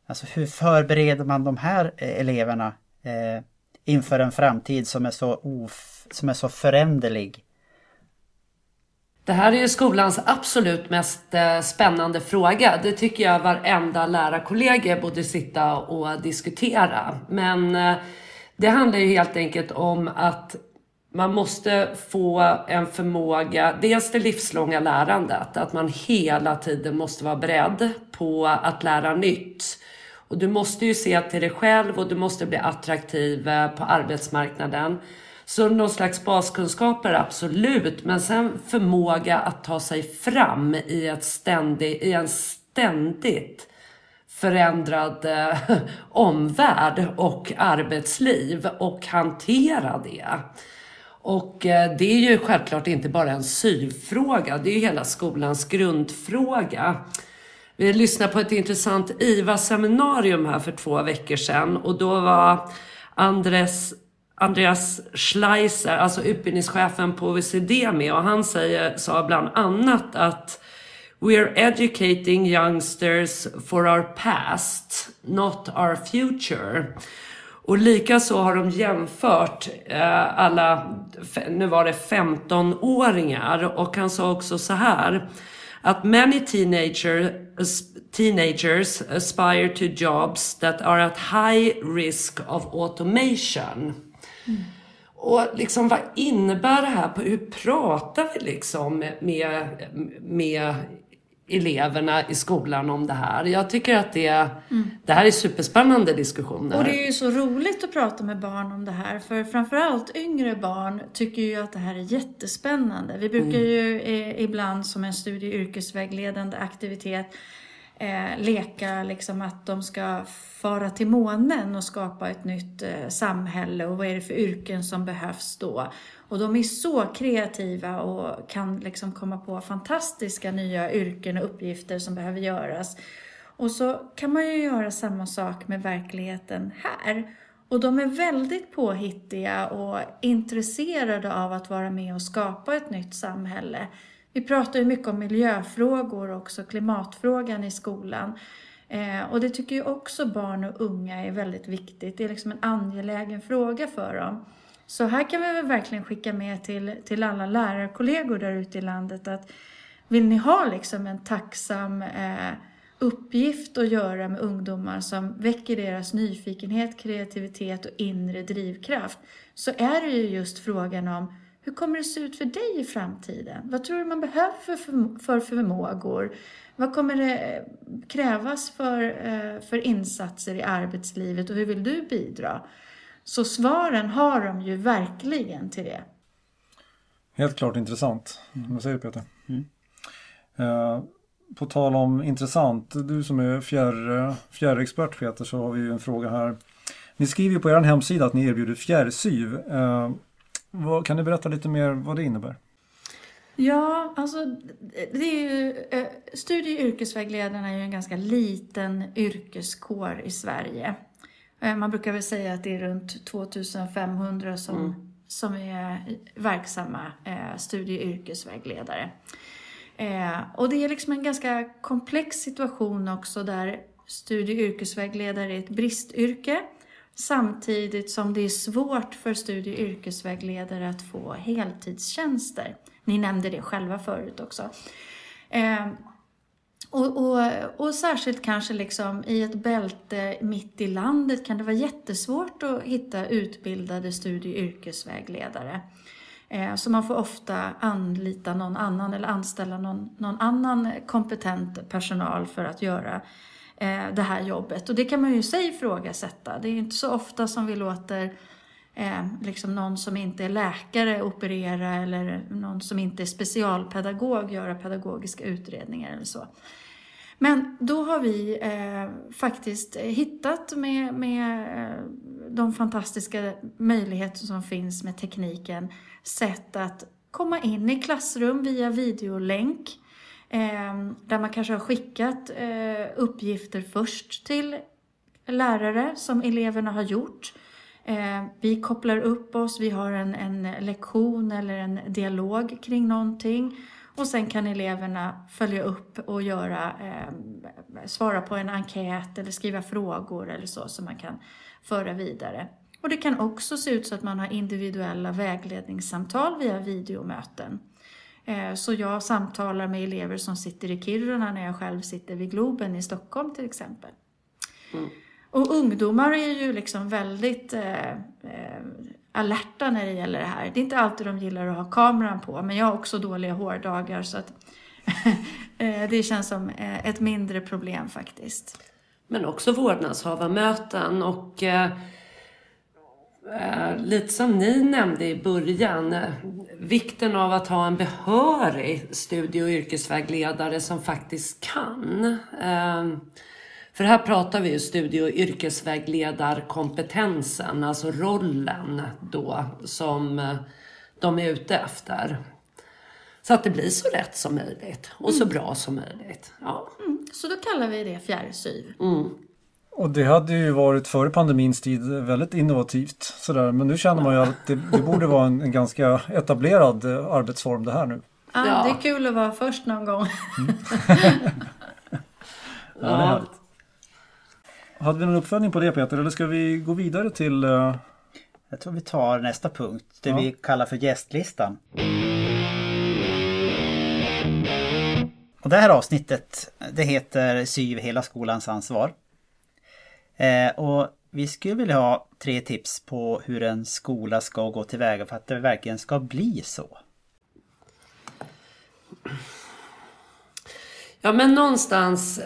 Alltså hur förbereder man de här eh, eleverna eh, inför en framtid som är så, of, som är så föränderlig? Det här är ju skolans absolut mest eh, spännande fråga. Det tycker jag varenda lärarkollega borde sitta och diskutera. Men eh, det handlar ju helt enkelt om att man måste få en förmåga, dels det livslånga lärandet, att man hela tiden måste vara beredd på att lära nytt. Och du måste ju se till dig själv och du måste bli attraktiv eh, på arbetsmarknaden. Så någon slags baskunskaper, absolut. Men sen förmåga att ta sig fram i, ett ständig, i en ständigt förändrad eh, omvärld och arbetsliv och hantera det. Och eh, det är ju självklart inte bara en syvfråga, det är ju hela skolans grundfråga. Vi lyssnade på ett intressant IVA-seminarium här för två veckor sedan och då var Andres Andreas Schleiser, alltså utbildningschefen på OECD med och han säger, sa bland annat att We are educating youngsters for our past, not our future. Och likaså har de jämfört eh, alla, nu var det 15-åringar och han sa också så här att many teenagers, teenagers aspire to jobs that are at high risk of automation. Mm. Och liksom vad innebär det här? Hur pratar vi liksom med, med eleverna i skolan om det här. Jag tycker att det, mm. det här är superspännande diskussioner. Och det är ju så roligt att prata med barn om det här. För framförallt yngre barn tycker ju att det här är jättespännande. Vi brukar mm. ju eh, ibland som en studie yrkesvägledande aktivitet eh, leka liksom att de ska fara till månen och skapa ett nytt eh, samhälle och vad är det för yrken som behövs då. Och de är så kreativa och kan liksom komma på fantastiska nya yrken och uppgifter som behöver göras. Och så kan man ju göra samma sak med verkligheten här. Och de är väldigt påhittiga och intresserade av att vara med och skapa ett nytt samhälle. Vi pratar ju mycket om miljöfrågor och också klimatfrågan i skolan. Eh, och det tycker ju också barn och unga är väldigt viktigt. Det är liksom en angelägen fråga för dem. Så här kan vi väl verkligen skicka med till, till alla lärarkollegor där ute i landet att vill ni ha liksom en tacksam eh, uppgift att göra med ungdomar som väcker deras nyfikenhet, kreativitet och inre drivkraft så är det ju just frågan om hur kommer det se ut för dig i framtiden? Vad tror du man behöver för, för förmågor? Vad kommer det krävas för, eh, för insatser i arbetslivet och hur vill du bidra? Så svaren har de ju verkligen till det. Helt klart intressant. Vad säger du Peter? Mm. Eh, på tal om intressant, du som är fjärr, fjärrexpert Peter så har vi ju en fråga här. Ni skriver ju på er hemsida att ni erbjuder fjärrsyv. Eh, vad, kan du berätta lite mer vad det innebär? Ja, alltså det är ju, eh, studie och yrkesvägledarna är ju en ganska liten yrkeskår i Sverige. Eh, man brukar väl säga att det är runt 2500 som, mm. som är verksamma eh, studie och yrkesvägledare. Och det är liksom en ganska komplex situation också där studie och yrkesvägledare är ett bristyrke samtidigt som det är svårt för studie och yrkesvägledare att få heltidstjänster. Ni nämnde det själva förut också. Eh, och, och, och, särskilt kanske liksom i ett bälte mitt i landet kan det vara jättesvårt att hitta utbildade studie och yrkesvägledare. Eh, så man får ofta anlita någon annan eller anställa någon, någon annan kompetent personal för att göra eh, det här jobbet. Och det kan man ju sig ifrågasätta. Det är inte så ofta som vi låter eh, liksom någon som inte är läkare operera eller någon som inte är specialpedagog göra pedagogiska utredningar eller så. Men då har vi eh, faktiskt hittat med, med eh, de fantastiska möjligheter som finns med tekniken sätt att komma in i klassrum via videolänk eh, Ehm, där man kanske har skickat eh, uppgifter först till lärare som eleverna har gjort. Eh, vi kopplar upp oss, vi har en, en lektion eller en dialog kring någonting och sen kan eleverna följa upp och göra, eh, svara på en enkät eller skriva frågor eller så som man kan föra vidare. Och det kan också se ut så att man har individuella vägledningssamtal via videomöten. Eh, så jag samtalar med elever som sitter i Kiruna när jag själv sitter vid Globen i Stockholm till exempel. Mm. Och ungdomar är ju liksom väldigt eh, eh, alerta när det gäller det här. Det är inte alltid de gillar att ha kameran på, men jag har också dåliga hårdagar så att eh, det känns som ett mindre problem faktiskt. Men också vårdnadshavarmöten och eh, lite som ni nämnde i början, vikten av att ha en behörig studie och yrkesvägledare som faktiskt kan. Eh, för här pratar vi ju studie och yrkesvägledarkompetensen, alltså rollen då som eh, de är ute efter. Så att det blir så rätt som möjligt och så mm. bra som möjligt. Ja. Mm, så då kallar vi det fjärrsyv. Mm. Och det hade ju varit före pandemins tid väldigt innovativt sådär. Men nu känner man ju att det, det borde vara en, en, ganska etablerad eh, arbetsform det här nu. Ja, ja, det är kul att vara först någon gång. Mm. ja, det är härligt. Hade vi någon uppföljning på det Peter eller ska vi gå vidare till? Uh... Jag tror vi tar nästa punkt, det ja. vi kallar för gästlistan. Och det här avsnittet det heter Syv hela skolans ansvar. Eh, och vi skulle vilja ha tre tips på hur en skola ska gå tillväga för att det verkligen ska bli så. Ja men någonstans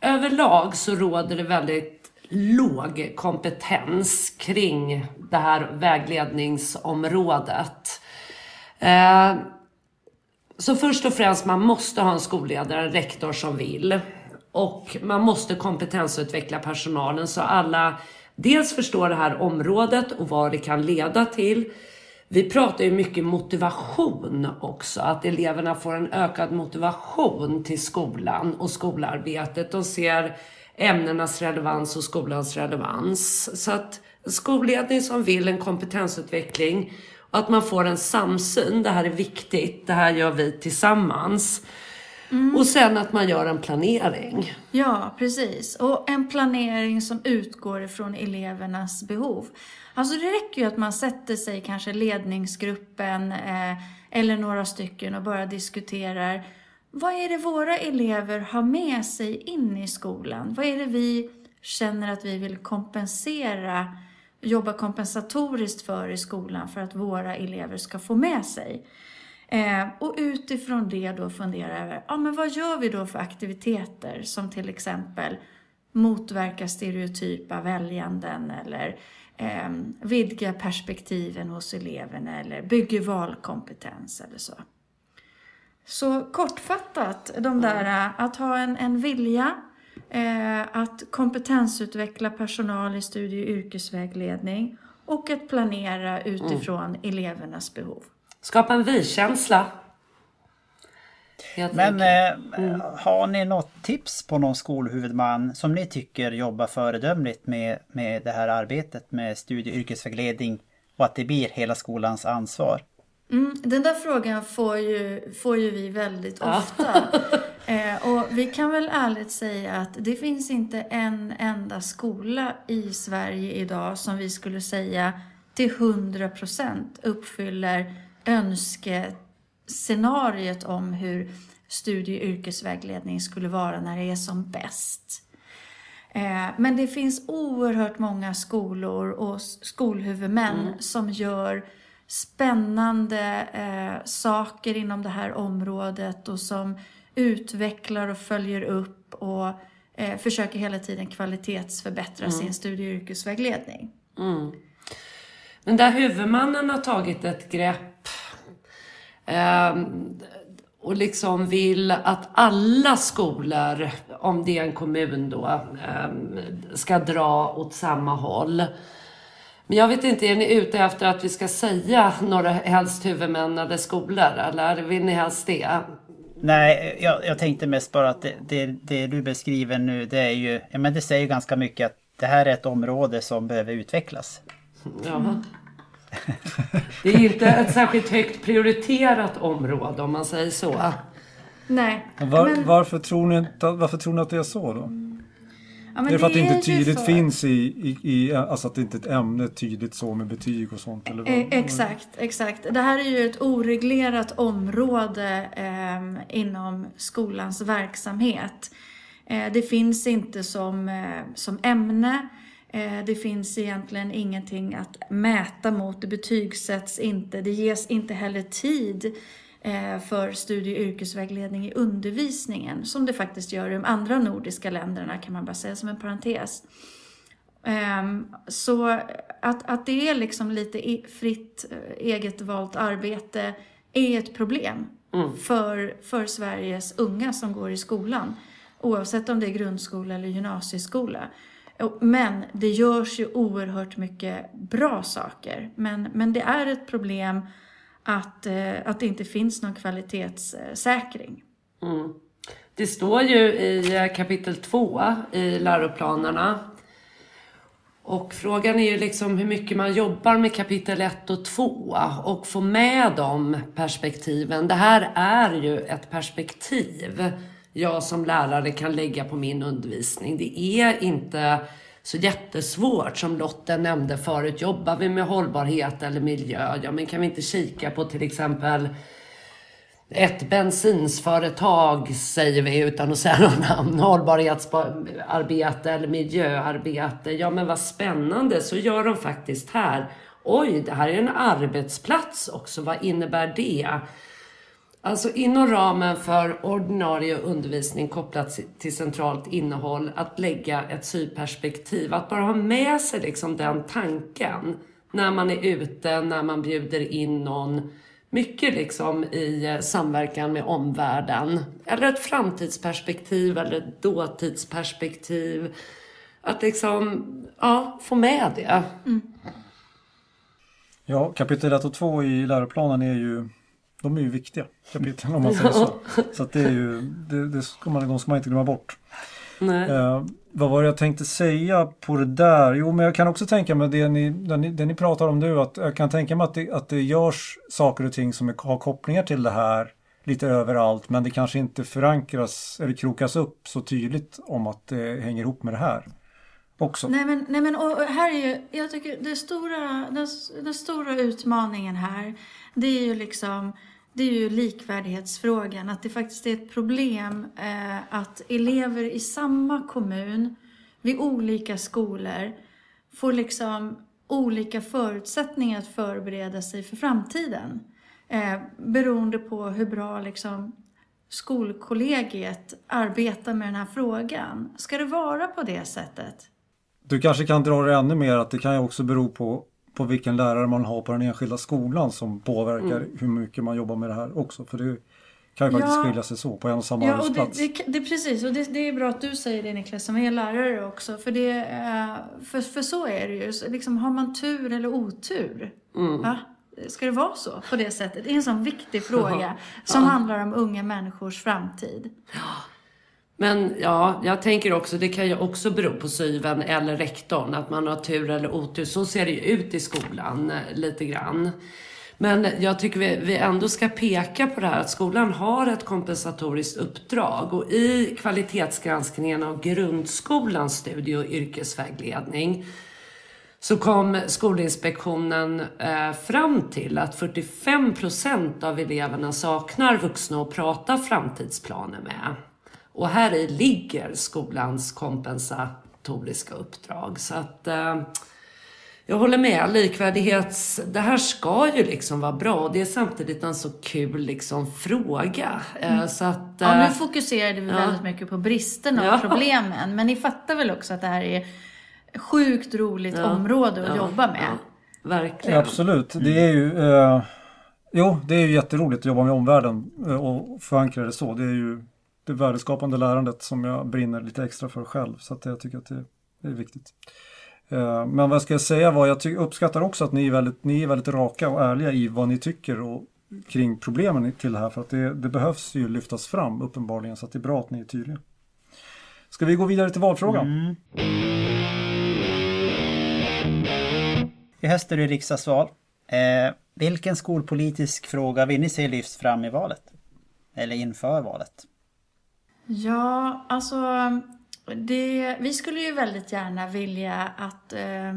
överlag så råder det väldigt låg kompetens kring det här vägledningsområdet. Eh, så först och främst, man måste ha en skolledare, en rektor som vill. Och man måste kompetensutveckla personalen så alla dels förstår det här området och vad det kan leda till. Vi pratar ju mycket motivation också, att eleverna får en ökad motivation till skolan och skolarbetet. De ser ämnenas relevans och skolans relevans. Så att skolledning som vill en kompetensutveckling och att man får en samsyn, det här är viktigt, det här gör vi tillsammans. Mm. Och sen att man gör en planering. Ja, precis. Och en planering som utgår ifrån elevernas behov. Alltså det räcker ju att man sätter sig, kanske ledningsgruppen eh, eller några stycken och bara diskuterar vad är det våra elever har med sig in i skolan? Vad är det vi känner att vi vill kompensera, jobba kompensatoriskt för i skolan för att våra elever ska få med sig? Eh, och utifrån det då fundera över, ja men vad gör vi då för aktiviteter som till exempel motverkar stereotypa väljanden eller eh, vidgar perspektiven hos eleverna eller bygger valkompetens eller så. Så kortfattat, de där att ha en, en vilja, eh, att kompetensutveckla personal i studie och yrkesvägledning och att planera utifrån mm. elevernas behov. Skapa en vi-känsla. Men eh, mm. har ni något tips på någon skolhuvudman som ni tycker jobbar föredömligt med, med det här arbetet med studie och yrkesvägledning och att det blir hela skolans ansvar? Mm, den där frågan får ju, får ju vi väldigt ofta. eh, och vi kan väl ärligt säga att det finns inte en enda skola i Sverige idag som vi skulle säga till 100% uppfyller önskescenariet om hur studie och yrkesvägledning skulle vara när det är som bäst. Eh, men det finns oerhört många skolor och skolhuvudmän mm. som gör spännande eh, saker inom det här området och som utvecklar och följer upp och eh, försöker hela tiden kvalitetsförbättra mm. sin studie och yrkesvägledning. Mm. Men där huvudmannen har tagit ett grepp och liksom vill att alla skolor, om det är en kommun då, ehm, ska dra åt samma håll. Men jag vet inte, är ni ute efter att vi ska säga några helst huvudmän eller skolor? Eller vill ni helst det? Nej, jag, jag tänkte mest bara att det, det, det, du beskriver nu, det är ju, ja men det säger ganska mycket att det här är ett område som behöver utvecklas. Ja. Det är inte ett särskilt högt prioriterat område om man säger så. Nej. Var, men... varför, tror ni, varför tror ni att det är så då? Ja, det är för att det inte tydligt för... finns i, i, i, alltså att det inte är ett ämne tydligt så med betyg och sånt? Eller vad? Exakt, exakt. Det här är ju ett oreglerat område eh, inom skolans verksamhet. Eh, det finns inte som, eh, som ämne. Eh, det finns egentligen ingenting att mäta mot, det betygsätts inte, det ges inte heller tid eh, för studie och yrkesvägledning i undervisningen som det faktiskt gör i de andra nordiska länderna kan man bara säga som en parentes. Ehm, så att, att det är liksom lite fritt eh, eget valt arbete är ett problem mm. för, för Sveriges unga som går i skolan. Oavsett om det är grundskola eller gymnasieskola. Men det görs ju oerhört mycket bra saker. Men, men det är ett problem att, eh, att det inte finns någon kvalitetssäkring. Mm. Det står ju i eh, kapitel 2 i läroplanerna och frågan är ju liksom hur mycket man jobbar med kapitel 1 och 2 och få med de perspektiven. Det här är ju ett perspektiv jag som lärare kan lägga på min undervisning. Det är inte så jättesvårt som Lotte nämnde förut. Jobbar vi med hållbarhet eller miljö? Ja, men kan vi inte kika på till exempel ett bensinsföretag säger vi utan att säga något namn, hållbarhetsarbete eller miljöarbete. Ja men vad spännande, så gör de faktiskt här. Oj, det här är en arbetsplats också, vad innebär det? Alltså inom ramen för ordinarie undervisning kopplat till centralt innehåll, att lägga ett syperspektiv, att bara ha med sig liksom den tanken när man är ute, när man bjuder in någon. Mycket liksom i eh, samverkan med omvärlden. Eller ett framtidsperspektiv eller ett dåtidsperspektiv. Att liksom, ja, få med det. Mm. Ja, kapitel 1 och 2 i läroplanen är ju de är ju viktiga kapitlen om man säger så. Så att det är ju, det, det ska man, de ska man inte glömma bort. Eh, vad var det jag tänkte säga på det där? Jo, men jag kan också tänka mig det ni, det ni, det ni pratar om nu, att jag kan tänka mig att det, att det görs saker och ting som har kopplingar till det här lite överallt, men det kanske inte förankras eller krokas upp så tydligt om att det hänger ihop med det här. Också. Nej men, nej men och här är ju, jag tycker det stora, den, den stora utmaningen här, det är ju liksom det är ju likvärdighetsfrågan, att det faktiskt är ett problem eh, att elever i samma kommun vid olika skolor får liksom olika förutsättningar att förbereda sig för framtiden. Eh, beroende på hur bra liksom, skolkollegiet arbetar med den här frågan. Ska det vara på det sättet? Du kanske kan dra det ännu mer att det kan ju också bero på på vilken lärare man har på den enskilda skolan som påverkar mm. hur mycket man jobbar med det här också. För det kan ju faktiskt ja. skilja sig så på en och samma ja, arbetsplats. Och det, det, det, precis, och det, det, är bra att du säger det Niklas som är lärare också. För, det, för, för så är det ju. Liksom, har man tur eller otur? Mm. Ja, ska det vara så på det sättet? Det är en sån viktig fråga som handlar om unga människors framtid. Men ja, jag tänker också, det kan ju också bero på syven eller rektorn, att man har tur eller otur. Så ser det ju ut i skolan eh, lite grann. Men jag tycker vi, vi ändå ska peka på det här att skolan har ett kompensatoriskt uppdrag och i kvalitetsgranskningen av grundskolans studie och yrkesvägledning så kom Skolinspektionen eh, fram till att 45 procent av eleverna saknar vuxna att prata framtidsplaner med. Och här i ligger skolans kompensatoriska uppdrag. Så att eh, jag håller med. Likvärdighets... Det här ska ju liksom vara bra och det är samtidigt en så kul liksom fråga. Eh, mm. Så att, ja, nu eh, fokuserade vi ja. väldigt mycket på bristerna och ja. problemen. Men ni fattar väl också att det här är sjukt roligt ja. område att ja. jobba med? Verkligen. absolut. Det är ju... Eh, jo, det är ju jätteroligt att jobba med omvärlden eh, och förankra det så. Det är ju det värdeskapande lärandet som jag brinner lite extra för själv. Så att jag tycker att det, är viktigt. Eh, men vad ska jag säga var, jag uppskattar också att ni är, väldigt, ni är väldigt raka och ärliga i vad ni tycker och kring problemen till det här. För att det, det behövs ju lyftas fram uppenbarligen så att det är bra att ni är tydliga. Ska vi gå vidare till valfrågan? Mm. I höst är det riksdagsval. Eh, vilken skolpolitisk fråga vill ni se lyfts fram i valet? Eller inför valet? Ja, alltså det, vi skulle ju väldigt gärna vilja att eh,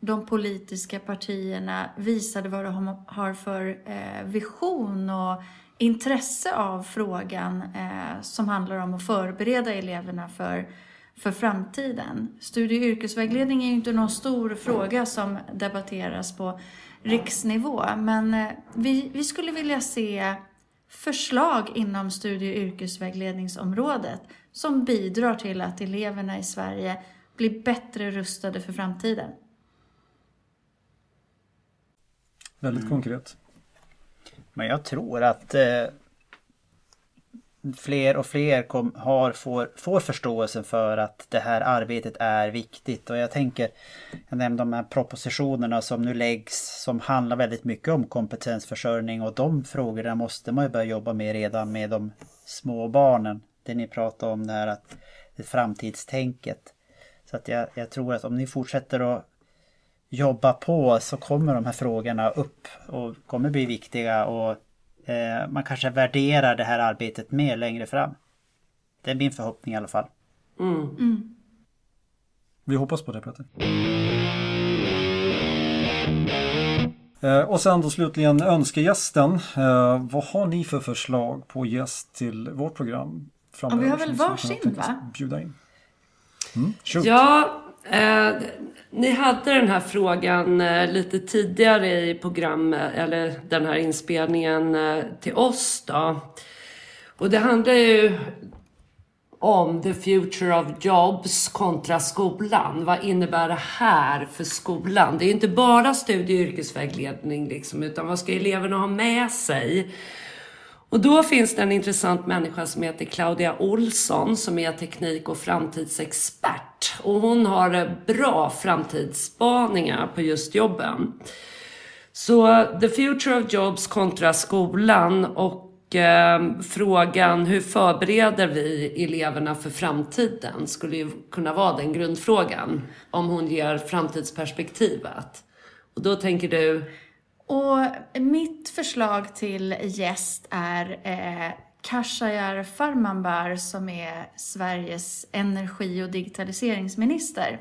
de politiska partierna visade vad de har för eh, vision och intresse av frågan eh, som handlar om att förbereda eleverna för, för framtiden. Studie och yrkesvägledning är ju inte någon stor fråga som debatteras på riksnivå men eh, vi, vi skulle vilja se förslag inom studie och yrkesvägledningsområdet som bidrar till att eleverna i Sverige blir bättre rustade för framtiden. Väldigt mm. konkret. Men jag tror att eh, fler och fler kom, har, får, får förståelsen för att det här arbetet är viktigt. Och jag tänker, jag nämnde de här propositionerna som nu läggs som handlar väldigt mycket om kompetensförsörjning och de frågorna måste man ju börja jobba med redan med de små barnen. Det ni pratar om där att det framtidstänket. Så att jag, jag tror att om ni fortsätter att jobba på så kommer de här frågorna upp och kommer bli viktiga och eh, man kanske värderar det här arbetet mer längre fram. Det är min förhoppning i alla fall. Mm. Mm. Vi hoppas på det Peter. Eh, och sen då slutligen önskegästen. Eh, vad har ni för förslag på gäst till vårt program? Ja, vi har väl varsin va? Bjuda in. Mm, ja, eh, ni hade den här frågan eh, lite tidigare i programmet, eh, eller den här inspelningen eh, till oss då. Och det handlar ju om the future of jobs kontra skolan. Vad innebär det här för skolan? Det är inte bara studie och yrkesvägledning liksom, utan vad ska eleverna ha med sig? Och då finns det en intressant människa som heter Claudia Olsson som är teknik och framtidsexpert. Och hon har eh, bra framtidsspaningar på just jobben. Så eh, The Future of Jobs kontra skolan och eh, frågan hur förbereder vi eleverna för framtiden skulle ju kunna vara den grundfrågan om hon ger framtidsperspektivet. Och då tänker du och mitt förslag till gäst är eh, Khashayar Farmanbar som är Sveriges energi och digitaliseringsminister.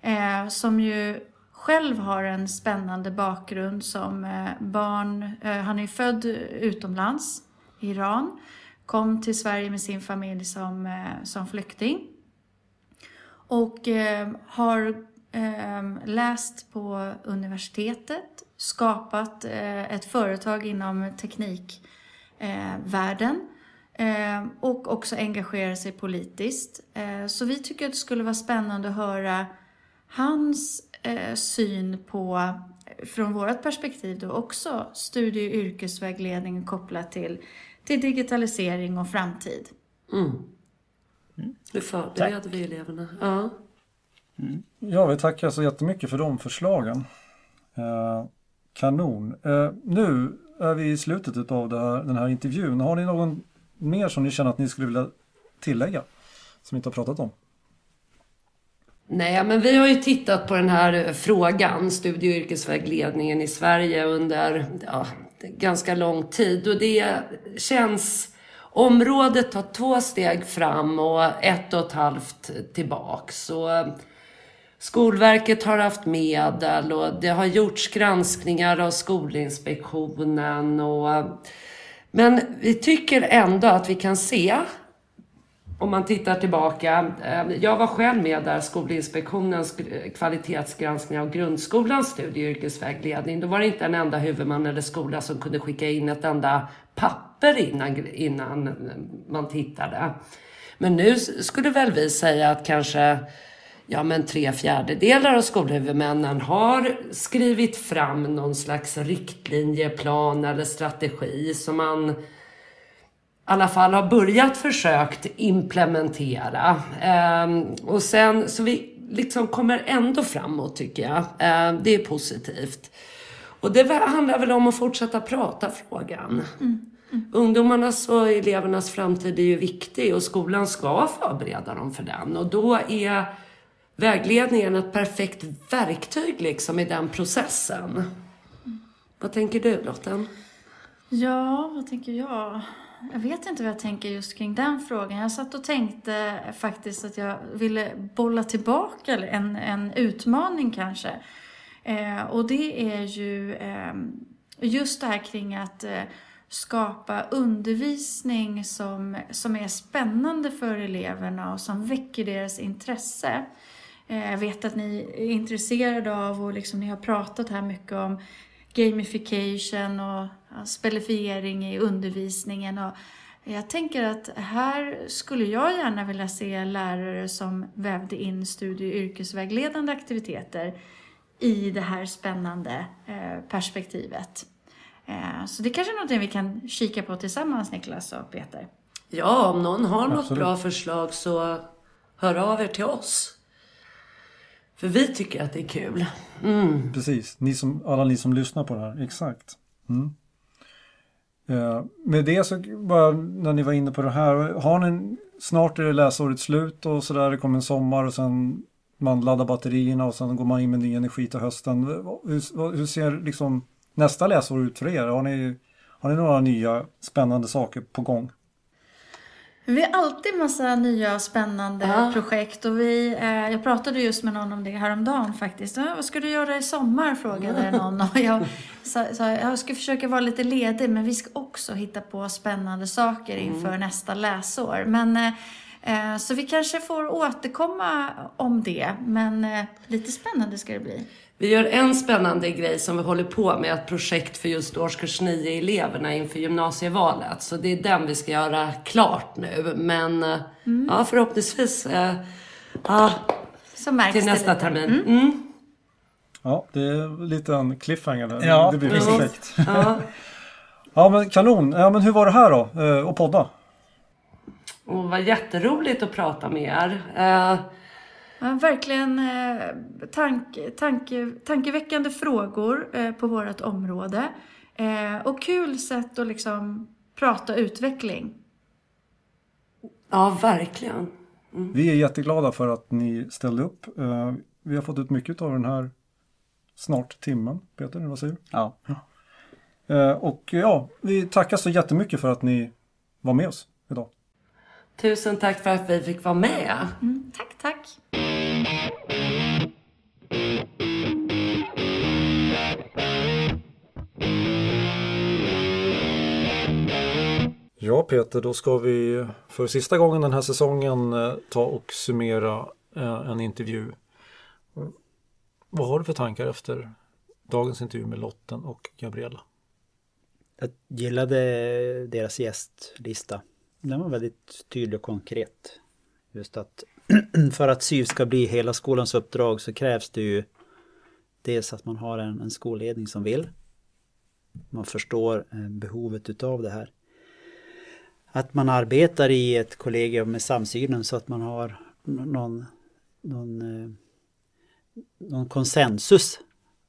Eh, som ju själv har en spännande bakgrund som eh, barn. Eh, han är född utomlands, i Iran. Kom till Sverige med sin familj som, eh, som flykting. Och eh, har eh, läst på universitetet skapat eh, ett företag inom teknikvärlden eh, och också engagerar sig politiskt. Eh, så vi tycker att det skulle vara spännande att höra hans syn på, från vårt perspektiv då också, studie och yrkesvägledning kopplat till, till digitalisering och framtid. Mm. Mm. Hur förbereder vi eleverna? Ja. Mm. Jag vill tacka så jättemycket för de förslagen. Kanon. Eh, nu är vi i slutet av här, den här intervjun. Har ni någon mer som ni känner att ni skulle vilja tillägga? Som vi inte har pratat om? Nej, men vi har ju tittat på den här frågan, studie och yrkesvägledningen i Sverige under ja, ganska lång tid. Och det känns... Området tar två steg fram och ett och ett halvt tillbaks. Och Skolverket har haft medel och det har gjorts granskningar av Skolinspektionen. Och, men vi tycker ändå att vi kan se, om man tittar tillbaka. Eh, jag var själv med där Skolinspektionens kvalitetsgranskning av grundskolans studie och yrkesvägledning. Då var det inte en enda huvudman eller skola som kunde skicka in ett enda papper innan, innan man tittade. Men nu skulle väl vi säga att kanske ja, men tre fjärdedelar av skolhuvudmännen har skrivit fram någon slags riktlinjeplan eller strategi som man i alla fall har börjat försökt implementera. Ehm, och sen, så vi liksom kommer ändå framåt tycker jag. Ehm, det är positivt. Och det handlar väl om att fortsätta prata frågan. Mm. Mm. Ungdomarnas och elevernas framtid är ju viktig och skolan ska förbereda dem för den. Och då är vägledningen ett perfekt verktyg liksom i den processen. Vad tänker du Lotten? Ja, vad tänker jag? Jag vet inte vad jag tänker just kring den frågan. Jag satt och tänkte faktiskt att jag ville bolla tillbaka en, en utmaning kanske. Eh, och det är ju eh, just det här kring att eh, skapa undervisning som, som är spännande för eleverna och som väcker deras intresse. Eh, jag vet att ni är intresserade av och liksom ni har pratat här mycket om gamification och spelifiering i undervisningen. Och jag tänker att här skulle jag gärna vilja se lärare som vävde in studie och yrkesvägledande aktiviteter i det här spännande eh, perspektivet. Eh, så det kanske är någonting vi kan kika på tillsammans Niklas och Peter. Ja, om någon har Absolut. något bra förslag så hör av er till oss. För vi tycker att det är kul. Mm. Precis, ni som, alla ni som lyssnar på det här, exakt. Mm. Eh, med det så bara när ni var inne på det här, har ni snart är det läsåret slut och sådär, det kommer en sommar och sen man laddar batterierna och sen går man in med ny energi till hösten. Hur, hur ser liksom nästa läsår ut för er? Har ni, har ni några nya spännande saker på gång? Vi har alltid massa nya spännande ja. projekt och vi, eh, jag pratade just med någon om det häromdagen faktiskt. Vad ska du göra i sommar? frågade någon och jag sa, sa jag ska försöka vara lite ledig men vi ska också hitta på spännande saker inför mm. nästa läsår. Men eh, eh så vi kanske får återkomma om det men eh, lite spännande ska det bli. Vi gör en spännande grej som vi håller på med, ett projekt för just årskurs 9-eleverna inför gymnasievalet. Så det är den vi ska göra klart nu. Men eh, mm. ja, förhoppningsvis eh, ja, till nästa termin. Mm. Mm. Ja, det är lite en cliffhanger där. Ja, det blir perfekt. Ja. ja, men kanon. Ja, men hur var det här då, eh, att podda? det var jätteroligt att prata med er. Eh, Ja, verkligen eh, tank, tanke, tankeväckande frågor eh, på vårt område. Eh, och kul sätt att liksom prata utveckling. Ja, verkligen. Mm. Vi är jätteglada för att ni ställde upp. Vi har fått ut mycket av den här snart timmen. Peter, vad säger du? Ja. ja. Och ja, vi tackar så jättemycket för att ni var med oss idag. Tusen tack för att vi fick vara med. Mm, tack, tack. Ja Peter, då ska vi för sista gången den här säsongen eh, ta och summera eh, en intervju. Vad har du för tankar efter dagens intervju med Lotten och Gabriella? Jag gillade deras gästlista. Den var väldigt tydlig och konkret. Just att för att SYV ska bli hela skolans uppdrag så krävs det ju dels att man har en, en skolledning som vill. Man förstår eh, behovet utav det här. Att man arbetar i ett kollegium med samsynen så att man har någon, någon, eh, någon konsensus.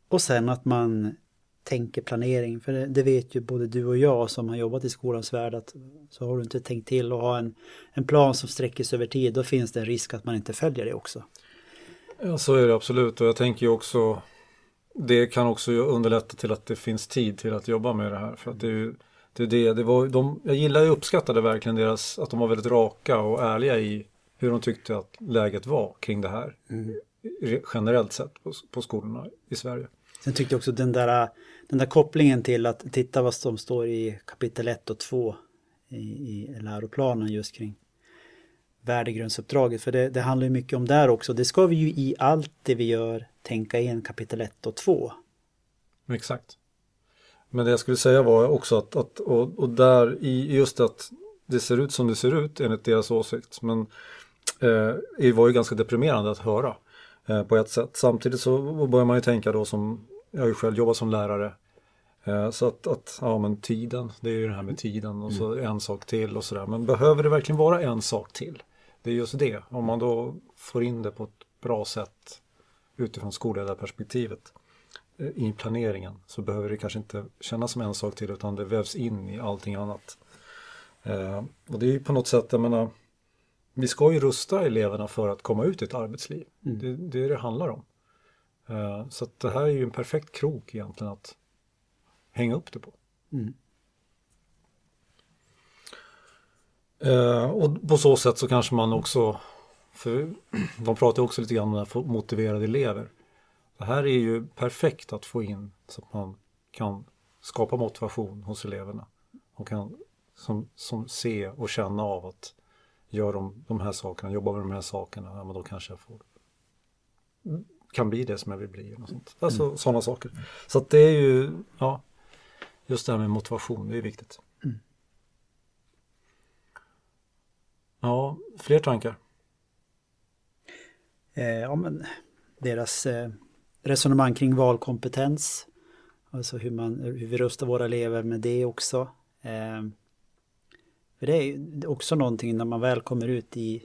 Och sen att man tänker planering. För det, det, vet ju både du och jag som har jobbat i skolans värld att så har du inte tänkt till och ha en, en plan som sträcker sig över tid då finns det en risk att man inte följer det också. Ja så är det absolut och jag tänker ju också det kan också underlätta till att det finns tid till att jobba med det här. För att det, är, det, det, det var, de, jag gillar och uppskattade verkligen deras, att de var väldigt raka och ärliga i hur de tyckte att läget var kring det här. Mm. generellt sett på, på skolorna i Sverige. Sen tyckte jag också den där, den där kopplingen till att titta vad som står i kapitel 1 och 2 i, i läroplanen just kring värdegrundsuppdraget. För det, det handlar ju mycket om där också. Det ska vi ju i allt det vi gör tänka in kapitel 1 och 2. Exakt. Men det jag skulle säga var också att, att och, och, där i just att det ser ut som det ser ut enligt deras åsikt. Men eh, det var ju ganska deprimerande att höra eh, på ett sätt. Samtidigt så börjar man ju tänka då som, jag har ju själv jobbat som lärare. Eh, så att, att, ja men tiden, det är ju det här med tiden och så mm. en sak till och sådär. Men behöver det verkligen vara en sak till? Det är just det, om man då får in det på ett bra sätt utifrån skolledarperspektivet eh, i planeringen så behöver det kanske inte kännas som en sak till utan det vävs in i allting annat. Eh, och det är ju på något sätt, jag menar, vi ska ju rusta eleverna för att komma ut i ett arbetsliv. Mm. Det, det, är det det handlar om. Eh, så det här är ju en perfekt krok egentligen att hänga upp det på. Mm. Eh, och på så sätt så kanske man också, för de pratar också lite grann om motiverade elever. Det här är ju perfekt att få in så att man kan skapa motivation hos eleverna och kan som, som se och känna av att gör de de här sakerna, jobbar med de här sakerna, ja, men då kanske jag får kan bli det som jag vill bli. Och sånt. Alltså mm. sådana saker. Så att det är ju, ja, just det här med motivation, det är viktigt. Mm. Ja, fler tankar? Eh, ja, men deras eh, resonemang kring valkompetens. Alltså hur, man, hur vi rustar våra elever med det också. Eh, för det är också någonting när man väl kommer ut i,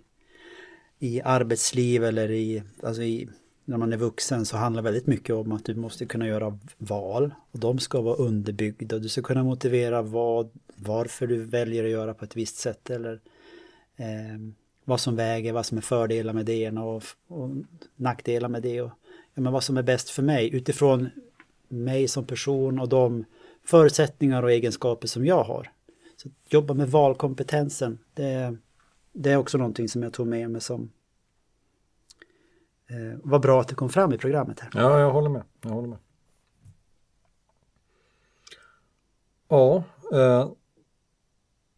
i arbetsliv eller i, alltså i, när man är vuxen så handlar väldigt mycket om att du måste kunna göra val och de ska vara underbyggda. Du ska kunna motivera vad, varför du väljer att göra på ett visst sätt eller eh, vad som väger, vad som är fördelar med det ena och, och nackdelar med det och ja, men vad som är bäst för mig utifrån mig som person och de förutsättningar och egenskaper som jag har. Så jobba med valkompetensen, det, det är också någonting som jag tog med mig som eh, var bra att det kom fram i programmet. Här. Ja, jag håller med. Jag håller med. Ja, eh,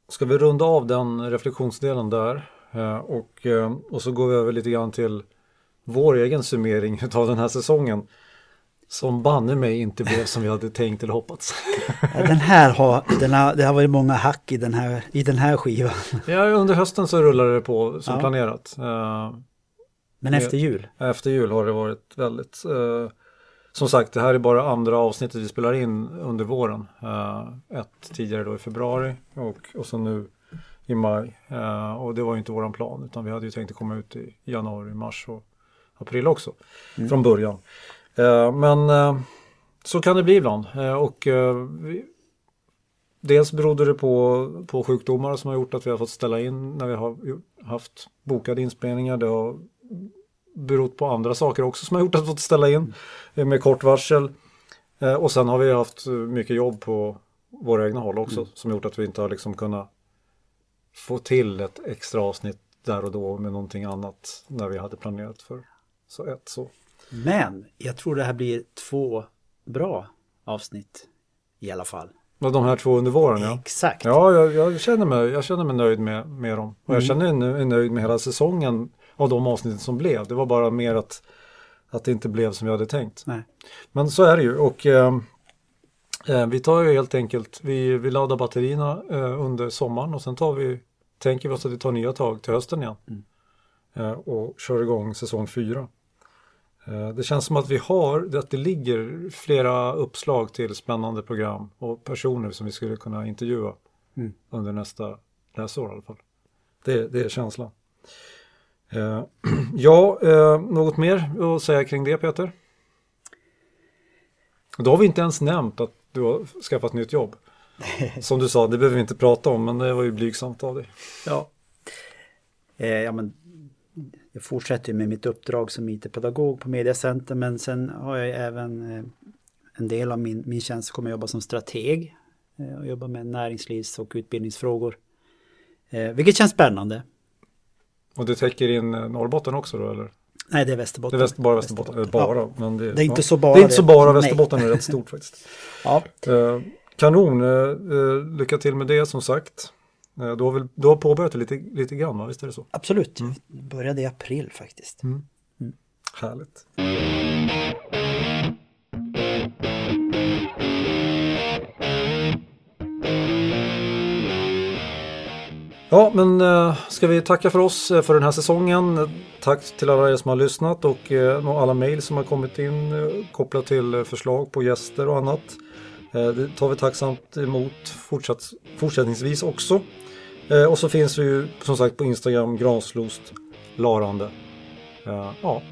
ska vi runda av den reflektionsdelen där eh, och, eh, och så går vi över lite grann till vår egen summering av den här säsongen. Som banne mig inte blev som vi hade tänkt eller hoppats. den här har, den har, det har varit många hack i den här, i den här skivan. Ja, under hösten så rullade det på som ja. planerat. Men efter jul? Efter jul har det varit väldigt uh, Som sagt, det här är bara andra avsnittet vi spelar in under våren. Uh, ett tidigare då i februari och, och så nu i maj. och det var ju inte våran plan utan vi hade ju tänkt att komma ut i januari, mars och april också. Mm. Från början. Eh, men eh, så kan det bli ibland. Eh, och dels berodde det på, på sjukdomar som har gjort att vi har fått ställa in när vi har haft bokade inspelningar. Det har berott på andra saker också som har gjort att vi fått ställa in med kort varsel. Och sen har vi haft mycket jobb på våra egna håll också mm. som gjort att vi inte har liksom kunnat få till ett extra avsnitt där och då med någonting annat när vi hade planerat för så ett så. Men jag tror det här blir två bra avsnitt i alla fall. De här två under våren ja. Exakt. Ja, jag, jag, känner, mig, jag känner mig nöjd med, med dem. Och jag mm. känner mig nöjd med hela säsongen av de avsnitten som blev. Det var bara mer att, att det inte blev som jag hade tänkt. Nej. Men så är det ju. Och eh, eh, vi tar ju helt enkelt, vi, vi laddar batterierna eh, under sommaren och sen tar vi, tänker vi oss att vi tar nya tag till hösten igen. Mm. Eh, och kör igång säsong fyra. Eh, det känns som att vi har, att det ligger flera uppslag till spännande program och personer som vi skulle kunna intervjua mm. under nästa läsår i alla fall. Det, det är känslan. Eh, ja, eh, något mer att säga kring det Peter? Då har vi inte ens nämnt att du har skaffat nytt jobb. Som du sa, det behöver vi inte prata om, men det var ju blygsamt av dig. Ja, eh, ja men jag fortsätter med mitt uppdrag som IT-pedagog på Mediacenter men sen har jag även en del av min, min tjänst kommer jag jobba som strateg och jobba med näringslivs och utbildningsfrågor. Vilket känns spännande. Och du täcker in Norrbotten också då eller? Nej, det är Västerbotten. Det är väst, bara Västerbotten. Västerbotten. Bara, ja. men det, det är inte så bara. Det är inte så bara. Västerbotten är rätt stort faktiskt. ja. Eh, kanon. Eh, lycka till med det som sagt. Eh, du har, väl, du har påbörjat det lite, lite grann, va? visst är det så? Absolut. Mm. Började i april faktiskt. Mm. Mm. Härligt. Ja, men eh, ska vi tacka för oss eh, för den här säsongen. Tack till alla er som har lyssnat och eh, alla mejl som har kommit in kopplat till förslag på gäster och annat. Det tar vi tacksamt emot fortsatt, fortsättningsvis också. Och så finns vi ju som sagt på Instagram Granslost Larande. Ja,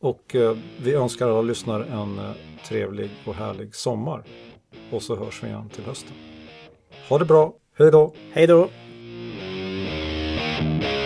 och vi önskar alla lyssnare en trevlig och härlig sommar. Och så hörs vi igen till hösten. Ha det bra, hej då! Hej då! Thank you.